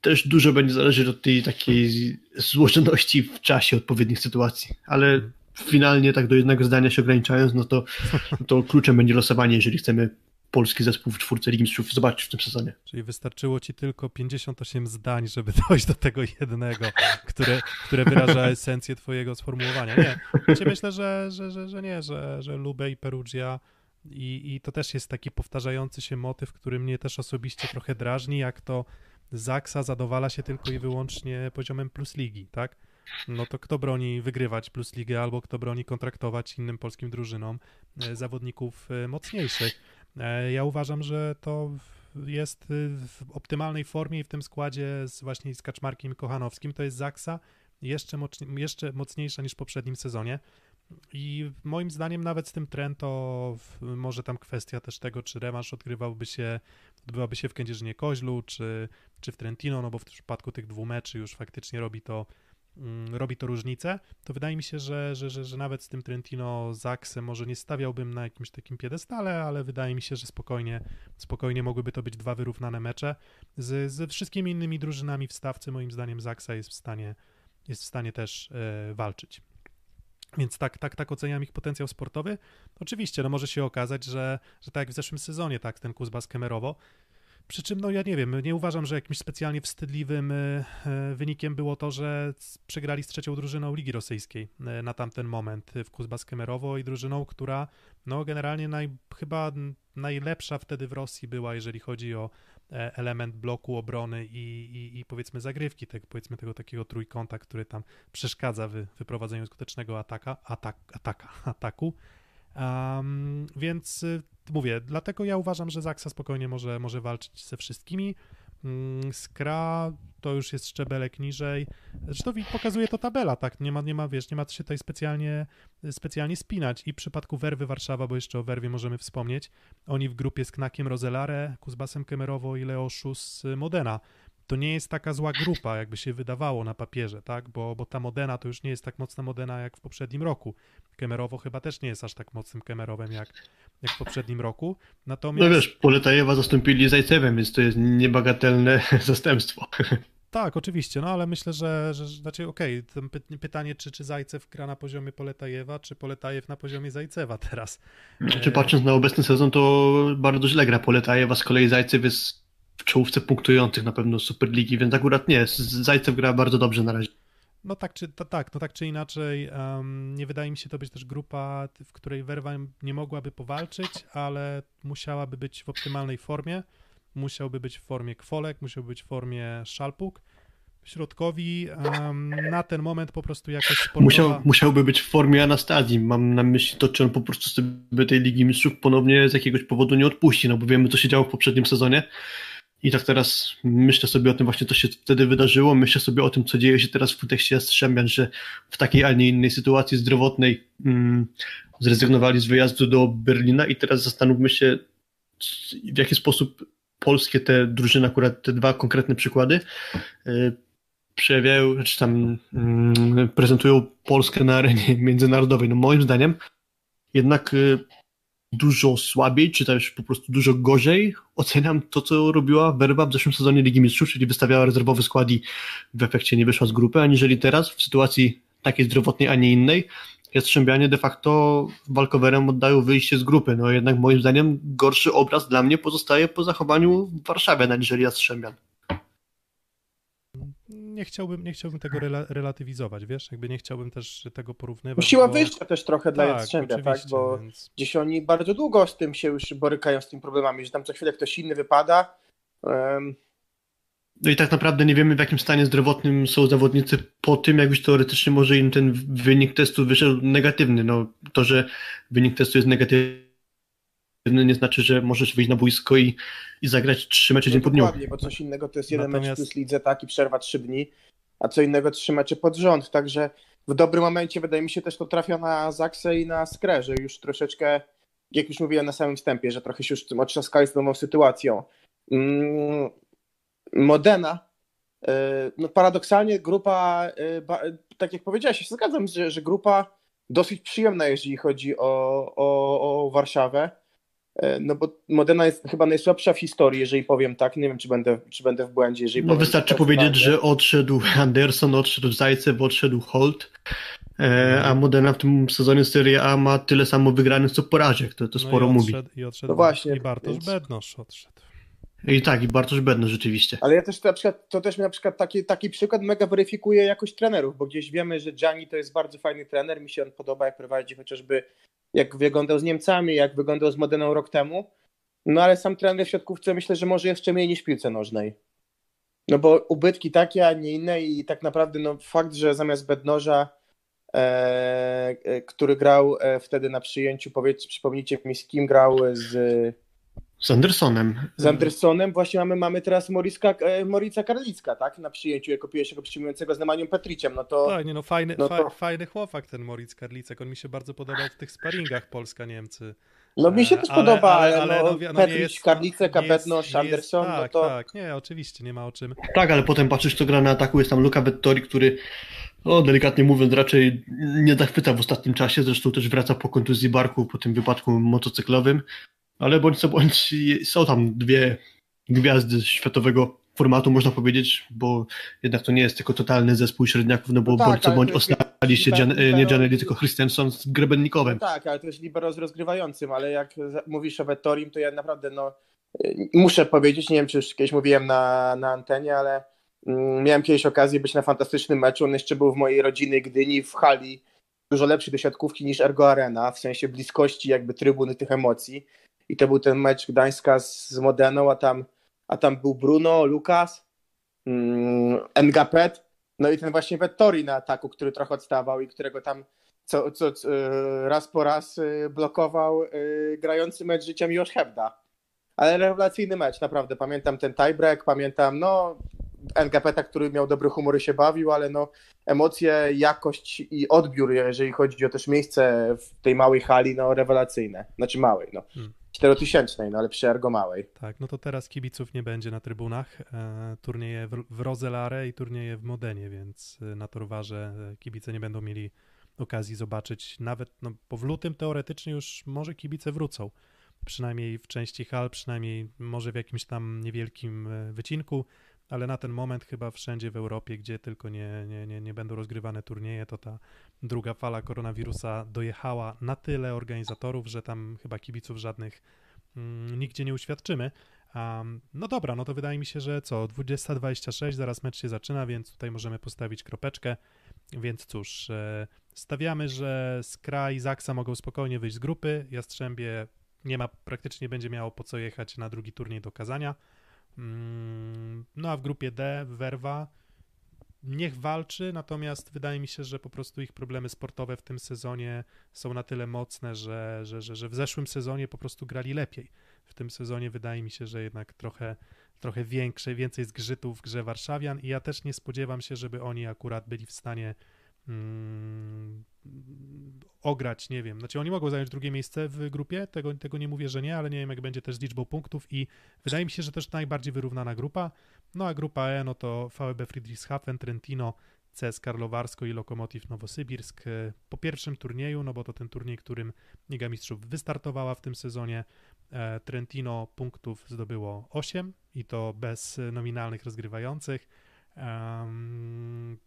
też dużo będzie zależeć od tej takiej złożoności w czasie odpowiednich sytuacji, ale finalnie tak do jednego zdania się ograniczając, no to, to kluczem będzie losowanie, jeżeli chcemy polski zespół w czwórce Ligi Mistrzów zobaczyć w tym sezonie. Czyli wystarczyło ci tylko 58 zdań, żeby dojść do tego jednego, które, które wyraża esencję twojego sformułowania. Nie, znaczy myślę, że, że, że, że nie, że, że Lube i Perugia i, i to też jest taki powtarzający się motyw, który mnie też osobiście trochę drażni, jak to Zaksa zadowala się tylko i wyłącznie poziomem plus ligi, tak? No to kto broni wygrywać plus ligę, albo kto broni kontraktować innym polskim drużynom e, zawodników e, mocniejszych. E, ja uważam, że to jest w optymalnej formie i w tym składzie z właśnie z Kaczmarkiem Kochanowskim. To jest Zaksa jeszcze, jeszcze mocniejsza niż w poprzednim sezonie. I moim zdaniem nawet z tym Trento może tam kwestia też tego, czy rewanż odgrywałby się, odbywaby się w Kędzierzynie Koźlu, czy, czy w Trentino, no bo w przypadku tych dwóch meczy już faktycznie robi to robi to różnicę, to wydaje mi się, że, że, że, że nawet z tym Trentino Zaksem może nie stawiałbym na jakimś takim piedestale, ale wydaje mi się, że spokojnie, spokojnie mogłyby to być dwa wyrównane mecze. Z, ze wszystkimi innymi drużynami w stawce moim zdaniem Zaksa jest w stanie, jest w stanie też e, walczyć. Więc tak, tak, tak oceniam ich potencjał sportowy. Oczywiście, no może się okazać, że, że tak jak w zeszłym sezonie, tak, ten Kuzbas Kemerowo, przy czym, no ja nie wiem, nie uważam, że jakimś specjalnie wstydliwym e, e, wynikiem było to, że przegrali z trzecią drużyną Ligi Rosyjskiej e, na tamten moment w Kuzbas Kemerowo i drużyną, która no generalnie naj, chyba najlepsza wtedy w Rosji była, jeżeli chodzi o element bloku obrony i, i, i powiedzmy zagrywki, tak, powiedzmy tego takiego trójkąta, który tam przeszkadza w wyprowadzeniu skutecznego ataka, atak, ataka, ataku. Um, więc y, mówię, dlatego ja uważam, że Zaksa spokojnie może, może walczyć ze wszystkimi. Mm, Skra to już jest szczebelek niżej. Zresztą pokazuje to tabela, tak? Nie ma, nie ma, wiesz, nie ma się tutaj specjalnie, specjalnie spinać. I w przypadku Werwy Warszawa, bo jeszcze o Werwie możemy wspomnieć, oni w grupie z Knakiem Rozelare, Kuzbasem Kemerowo i Leoszu z Modena to nie jest taka zła grupa, jakby się wydawało na papierze, tak? Bo, bo ta Modena to już nie jest tak mocna Modena jak w poprzednim roku. Kemerowo chyba też nie jest aż tak mocnym Kemerowem jak, jak w poprzednim roku. Natomiast... No wiesz, Poletajewa zastąpili Zajcewem, więc to jest niebagatelne zastępstwo. Tak, oczywiście, no ale myślę, że, że znaczy okej, okay, pytanie, czy, czy Zajcew gra na poziomie Poletajewa, czy Poletajew na poziomie Zajcewa teraz. Czy patrząc na obecny sezon, to bardzo źle gra Poletajewa, z kolei Zajcew jest w czołówce punktujących na pewno Superligi, więc akurat nie, Zajcew gra bardzo dobrze na razie. No tak czy, to, tak, no tak czy inaczej, um, nie wydaje mi się to być też grupa, w której Werwa nie mogłaby powalczyć, ale musiałaby być w optymalnej formie. Musiałby być w formie Kwolek, musiałby być w formie Szalpuk. Środkowi um, na ten moment po prostu jakoś sportowa... Musiał, musiałby być w formie Anastazji. Mam na myśli to, czy on po prostu sobie tej Ligi Mistrzów ponownie z jakiegoś powodu nie odpuści, no bo wiemy, co się działo w poprzednim sezonie i tak teraz myślę sobie o tym właśnie, co się wtedy wydarzyło, myślę sobie o tym, co dzieje się teraz w kontekście Jastrzębian, że w takiej, a nie innej sytuacji zdrowotnej mm, zrezygnowali z wyjazdu do Berlina i teraz zastanówmy się, w jaki sposób polskie te drużyny, akurat te dwa konkretne przykłady, yy, przejawiają, czy tam yy, prezentują Polskę na arenie międzynarodowej. No moim zdaniem jednak yy, dużo słabiej, czy też po prostu dużo gorzej oceniam to, co robiła Werba w zeszłym sezonie Ligi Mistrzów, czyli wystawiała rezerwowy skład i w efekcie nie wyszła z grupy, aniżeli teraz w sytuacji takiej zdrowotnej, a nie innej. Jastrzębianie de facto walkowerem oddają wyjście z grupy. No jednak moim zdaniem gorszy obraz dla mnie pozostaje po zachowaniu w Warszawie, aniżeli Jastrzębian nie chciałbym, nie chciałbym tego rela relatywizować, wiesz, jakby nie chciałbym też tego porównywać. Siła bo... wyjścia też trochę dla tak, Jastrzębia, tak, bo więc... gdzieś oni bardzo długo z tym się już borykają, z tymi problemami, że tam co chwilę ktoś inny wypada. Um... No i tak naprawdę nie wiemy, w jakim stanie zdrowotnym są zawodnicy po tym, jak już teoretycznie może im ten wynik testu wyszedł negatywny. No, to, że wynik testu jest negatywny, nie znaczy, że możesz wyjść na boisko i, i zagrać trzy mecze no dzień po dniu. Dokładnie, bo coś innego to jest jeden Natomiast... mecz plus lidze, tak, i przerwa trzy dni, a co innego trzy mecze pod rząd, także w dobrym momencie wydaje mi się też to trafia na Zaksę i na Skrę, że już troszeczkę, jak już mówiłem na samym wstępie, że trochę się już otrzaskali z nową sytuacją. Mm, Modena, e, no paradoksalnie grupa, e, tak jak powiedziałeś, się zgadzam, że, że grupa dosyć przyjemna, jeżeli chodzi o, o, o Warszawę. E, no bo Modena jest chyba najsłabsza w historii, jeżeli powiem tak. Nie wiem, czy będę, czy będę w błędzie. Jeżeli no wystarczy powiedzieć, że odszedł Anderson, odszedł Zajcew, odszedł Holt, e, a Modena w tym sezonie Serie A ma tyle samo wygranych, co porażek. To, to no sporo i odszedł, mówi. I odszedł no właśnie, i Bartosz więc... Bednosz odszedł. I tak, i Bartosz Bednosz rzeczywiście. Ale ja też na przykład, to też mi na przykład taki, taki przykład mega weryfikuje jakość trenerów, bo gdzieś wiemy, że Gianni to jest bardzo fajny trener, mi się on podoba, jak prowadzi chociażby jak wyglądał z Niemcami, jak wyglądał z Modeną rok temu. No ale sam trener w siatkówce myślę, że może jeszcze mniej niż piłce nożnej. No bo ubytki takie, a nie inne i tak naprawdę no, fakt, że zamiast Bednoża, e, e, który grał e, wtedy na przyjęciu, powiedzcie, przypomnijcie mi z kim grał z z Andersonem. Z Andersonem właśnie mamy, mamy teraz Moriska, e, Morica Karlicka, tak? Na przyjęciu jako pierwszego przyjmującego z Nemanią Petriciem. No to, tak, nie no, fajny, no to... fajny chłopak ten Moric Karlicek. On mi się bardzo podobał w tych sparingach Polska-Niemcy. No mi się też ale, podoba, ale, ale, ale no, no, Petric, jest, Karlicek, Abednosz, Anderson, tak, no to... Tak, nie, oczywiście, nie ma o czym. Tak, ale potem patrzysz, kto gra na ataku, jest tam Luca Vettori, który no, delikatnie mówiąc, raczej nie zachwyca w ostatnim czasie, zresztą też wraca po kontuzji barku, po tym wypadku motocyklowym ale bądź co bądź są tam dwie gwiazdy światowego formatu, można powiedzieć, bo jednak to nie jest tylko totalny zespół średniaków, no bo no tak, bądź co bądź ostali się nie Gianelli, tylko Christensen z Grebennikowem. No tak, ale to jest libero z rozgrywającym, ale jak mówisz o Vettorim, to ja naprawdę no, muszę powiedzieć, nie wiem czy już kiedyś mówiłem na, na antenie, ale mm, miałem kiedyś okazję być na fantastycznym meczu, on jeszcze był w mojej rodzinnej Gdyni w hali dużo lepszy do siatkówki niż Ergo Arena, w sensie bliskości jakby trybuny tych emocji i to był ten mecz Gdańska z, z Modeną, a tam, a tam był Bruno, Lukas, mm, Ngapet, no i ten właśnie Vettori na ataku, który trochę odstawał i którego tam co, co, co raz po raz y, blokował y, grający mecz życia Miłosz Hebda. ale rewelacyjny mecz, naprawdę. Pamiętam ten tiebreak, pamiętam, no, NKP, który miał dobry humor i się bawił, ale no, emocje, jakość i odbiór, jeżeli chodzi o też miejsce w tej małej hali, no, rewelacyjne. Znaczy małej, no. Hmm. Czterotysięcznej, no ale przy ergo małej. Tak, no to teraz kibiców nie będzie na trybunach. E, turnieje w, Rozelare i turnieje w Modenie, więc e, na Torwarze e, kibice nie będą mieli okazji zobaczyć nawet, no bo w lutym teoretycznie już może kibice wrócą. Przynajmniej w części hal, przynajmniej może w jakimś tam niewielkim wycinku, ale na ten moment chyba wszędzie w Europie, gdzie tylko nie, nie, nie, nie będą rozgrywane turnieje, to ta druga fala koronawirusa dojechała na tyle organizatorów, że tam chyba kibiców żadnych mm, nigdzie nie uświadczymy. Um, no dobra, no to wydaje mi się, że co, 20.26, zaraz mecz się zaczyna, więc tutaj możemy postawić kropeczkę. Więc cóż, e, stawiamy, że Skra i Zaksa mogą spokojnie wyjść z grupy. Jastrzębie nie ma, praktycznie będzie miało po co jechać na drugi turniej do Kazania. Mm, no a w grupie D Werwa niech walczy, natomiast wydaje mi się, że po prostu ich problemy sportowe w tym sezonie są na tyle mocne, że, że, że, że w zeszłym sezonie po prostu grali lepiej. W tym sezonie wydaje mi się, że jednak trochę, trochę większe, więcej zgrzytów w grze Warszawian i ja też nie spodziewam się, żeby oni akurat byli w stanie mm, ograć, nie wiem, znaczy oni mogą zająć drugie miejsce w grupie, tego, tego nie mówię, że nie, ale nie wiem jak będzie też z liczbą punktów i wydaje mi się, że też najbardziej wyrównana grupa, no a grupa E, no to VB Friedrichshafen, Trentino, CS Karlowarsko i Lokomotiv Nowosybirsk po pierwszym turnieju, no bo to ten turniej, którym Liga Mistrzów wystartowała w tym sezonie, e, Trentino punktów zdobyło 8 i to bez nominalnych rozgrywających. Um,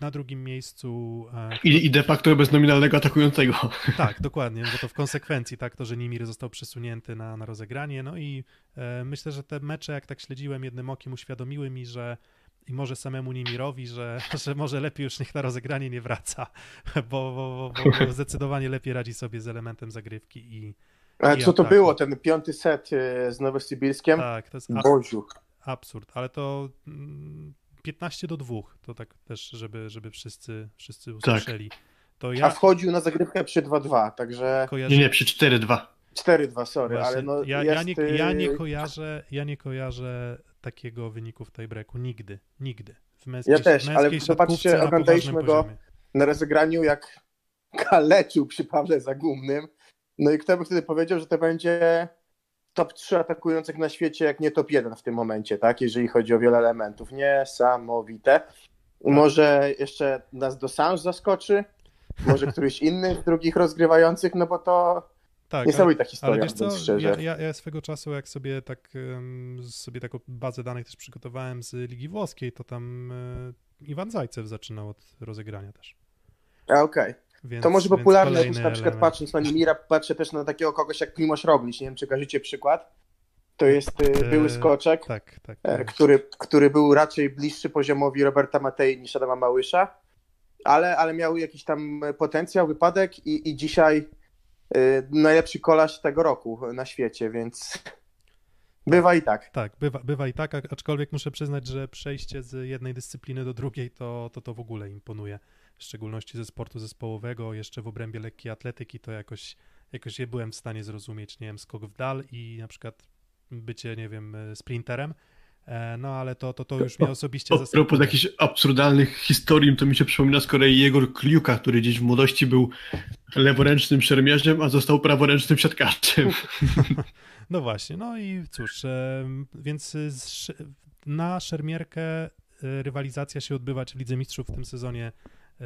na drugim miejscu. e, I, I de facto bez nominalnego atakującego. tak, dokładnie, bo to w konsekwencji tak, to, że Nimir został przesunięty na, na rozegranie, no i e, myślę, że te mecze, jak tak śledziłem jednym okiem, uświadomiły mi, że i może samemu Nimirowi, że, że może lepiej już niech na rozegranie nie wraca, bo, bo, bo, bo zdecydowanie lepiej radzi sobie z elementem zagrywki i A I co to było, ten piąty set e, z Nowosybirskiem? tak, to jest a, Boziu. absurd, ale to mm, 15 do 2, to tak też, żeby, żeby wszyscy, wszyscy usłyszeli. To A ja wchodził na zagrywkę przy 2-2, także kojarzę... Nie, nie, przy 4-2. 4-2, sorry, Właśnie, ale no ja, jest... ja, nie, ja, nie y, kojarzę, ja nie kojarzę takiego wyniku w tiebreaku nigdy, nigdy. W męskiej, Ja też, ale zobaczcie, oglądaliśmy go- poziomie. na rozegraniu jak kaleczył przy Pawle Zagumnym. No i kto by wtedy powiedział, że to będzie top 3 atakujących na świecie, jak nie top 1 w tym momencie, tak? Jeżeli chodzi o wiele elementów. Niesamowite. Może jeszcze nas Dosange zaskoczy, może któryś inny z drugich rozgrywających, no bo to Tak, ale, niesamowita ale historia, wiesz co, szczerze. ja, ja, ja swego czasu, jak sobie tak sobie taką bazę danych też przygotowałem z Ligi Włoskiej, to tam e, Iwan Zajcew zaczynał od rozegrania też. A, Okej. Więc, To może popularne, też na przykład element. patrząc na Nimira, patrzę też na takiego kogoś jak Primoz Roglic, nie wiem czy kojarzycie przykład. To jest y, były Eee, skoczek, Tak, tak. e, tak. który, który był raczej bliższy poziomowi Roberta Matei niż Adama Małysza, ale, ale miał jakiś tam potencjał, wypadek i, i dzisiaj y, najlepszy kolarz tego roku na świecie, więc bywa i tak. Tak, bywa, bywa i tak, aczkolwiek muszę przyznać, że przejście z jednej dyscypliny do drugiej to to, to w ogóle imponuje. W szczególności ze sportu zespołowego, jeszcze w obrębie lekkiej atletyki, to jakoś, jakoś nie byłem w stanie zrozumieć, nie wiem, skok w dal i na przykład bycie, nie wiem, e, sprinterem. E, No ale to, to, to już mnie osobiście A propos jakichś absurdalnych historii, to mi się przypomina z kolei Jegor Kliuka, który gdzieś w młodości był leworęcznym szermierzem, a został praworęcznym siatkarzem. No właśnie, no i cóż, em, więc na szermierkę rywalizacja się odbywać w Lidze Mistrzów w tym sezonie. Y,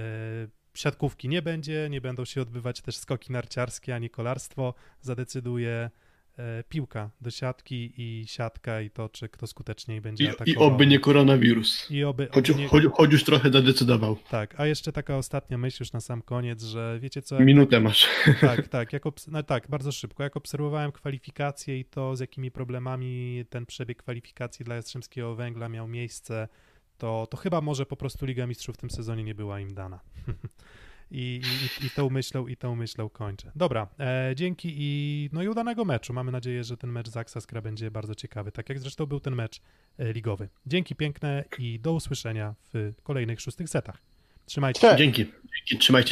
Siatkówki nie będzie, nie będą się odbywać też skoki narciarskie ani kolarstwo. Zadecyduje e, piłka do siatki i siatka i to, czy kto skuteczniej będzie I, atakował. I oby nie koronawirus. I oby, Choć, oby nie... choć, choć już trochę zadecydował. Tak, a jeszcze taka ostatnia myśl już na sam koniec, że wiecie co, Minutę masz. tak, tak, jak obs- no tak, bardzo szybko. Jak obserwowałem kwalifikacje i to, z jakimi problemami ten przebieg kwalifikacji dla Jastrzębskiego Węgla miał miejsce, to, to chyba może po prostu Liga Mistrzów w tym sezonie nie była im dana. I, i, I tą myślą, i tą myślą kończę. Dobra, e, dzięki i no i udanego meczu. Mamy nadzieję, że ten mecz Zaksa Skra będzie bardzo ciekawy, tak jak zresztą był ten mecz e, ligowy. Dzięki piękne i do usłyszenia w kolejnych szóstych setach. Trzymajcie się. Dzięki. Dzięki. Trzymajcie się.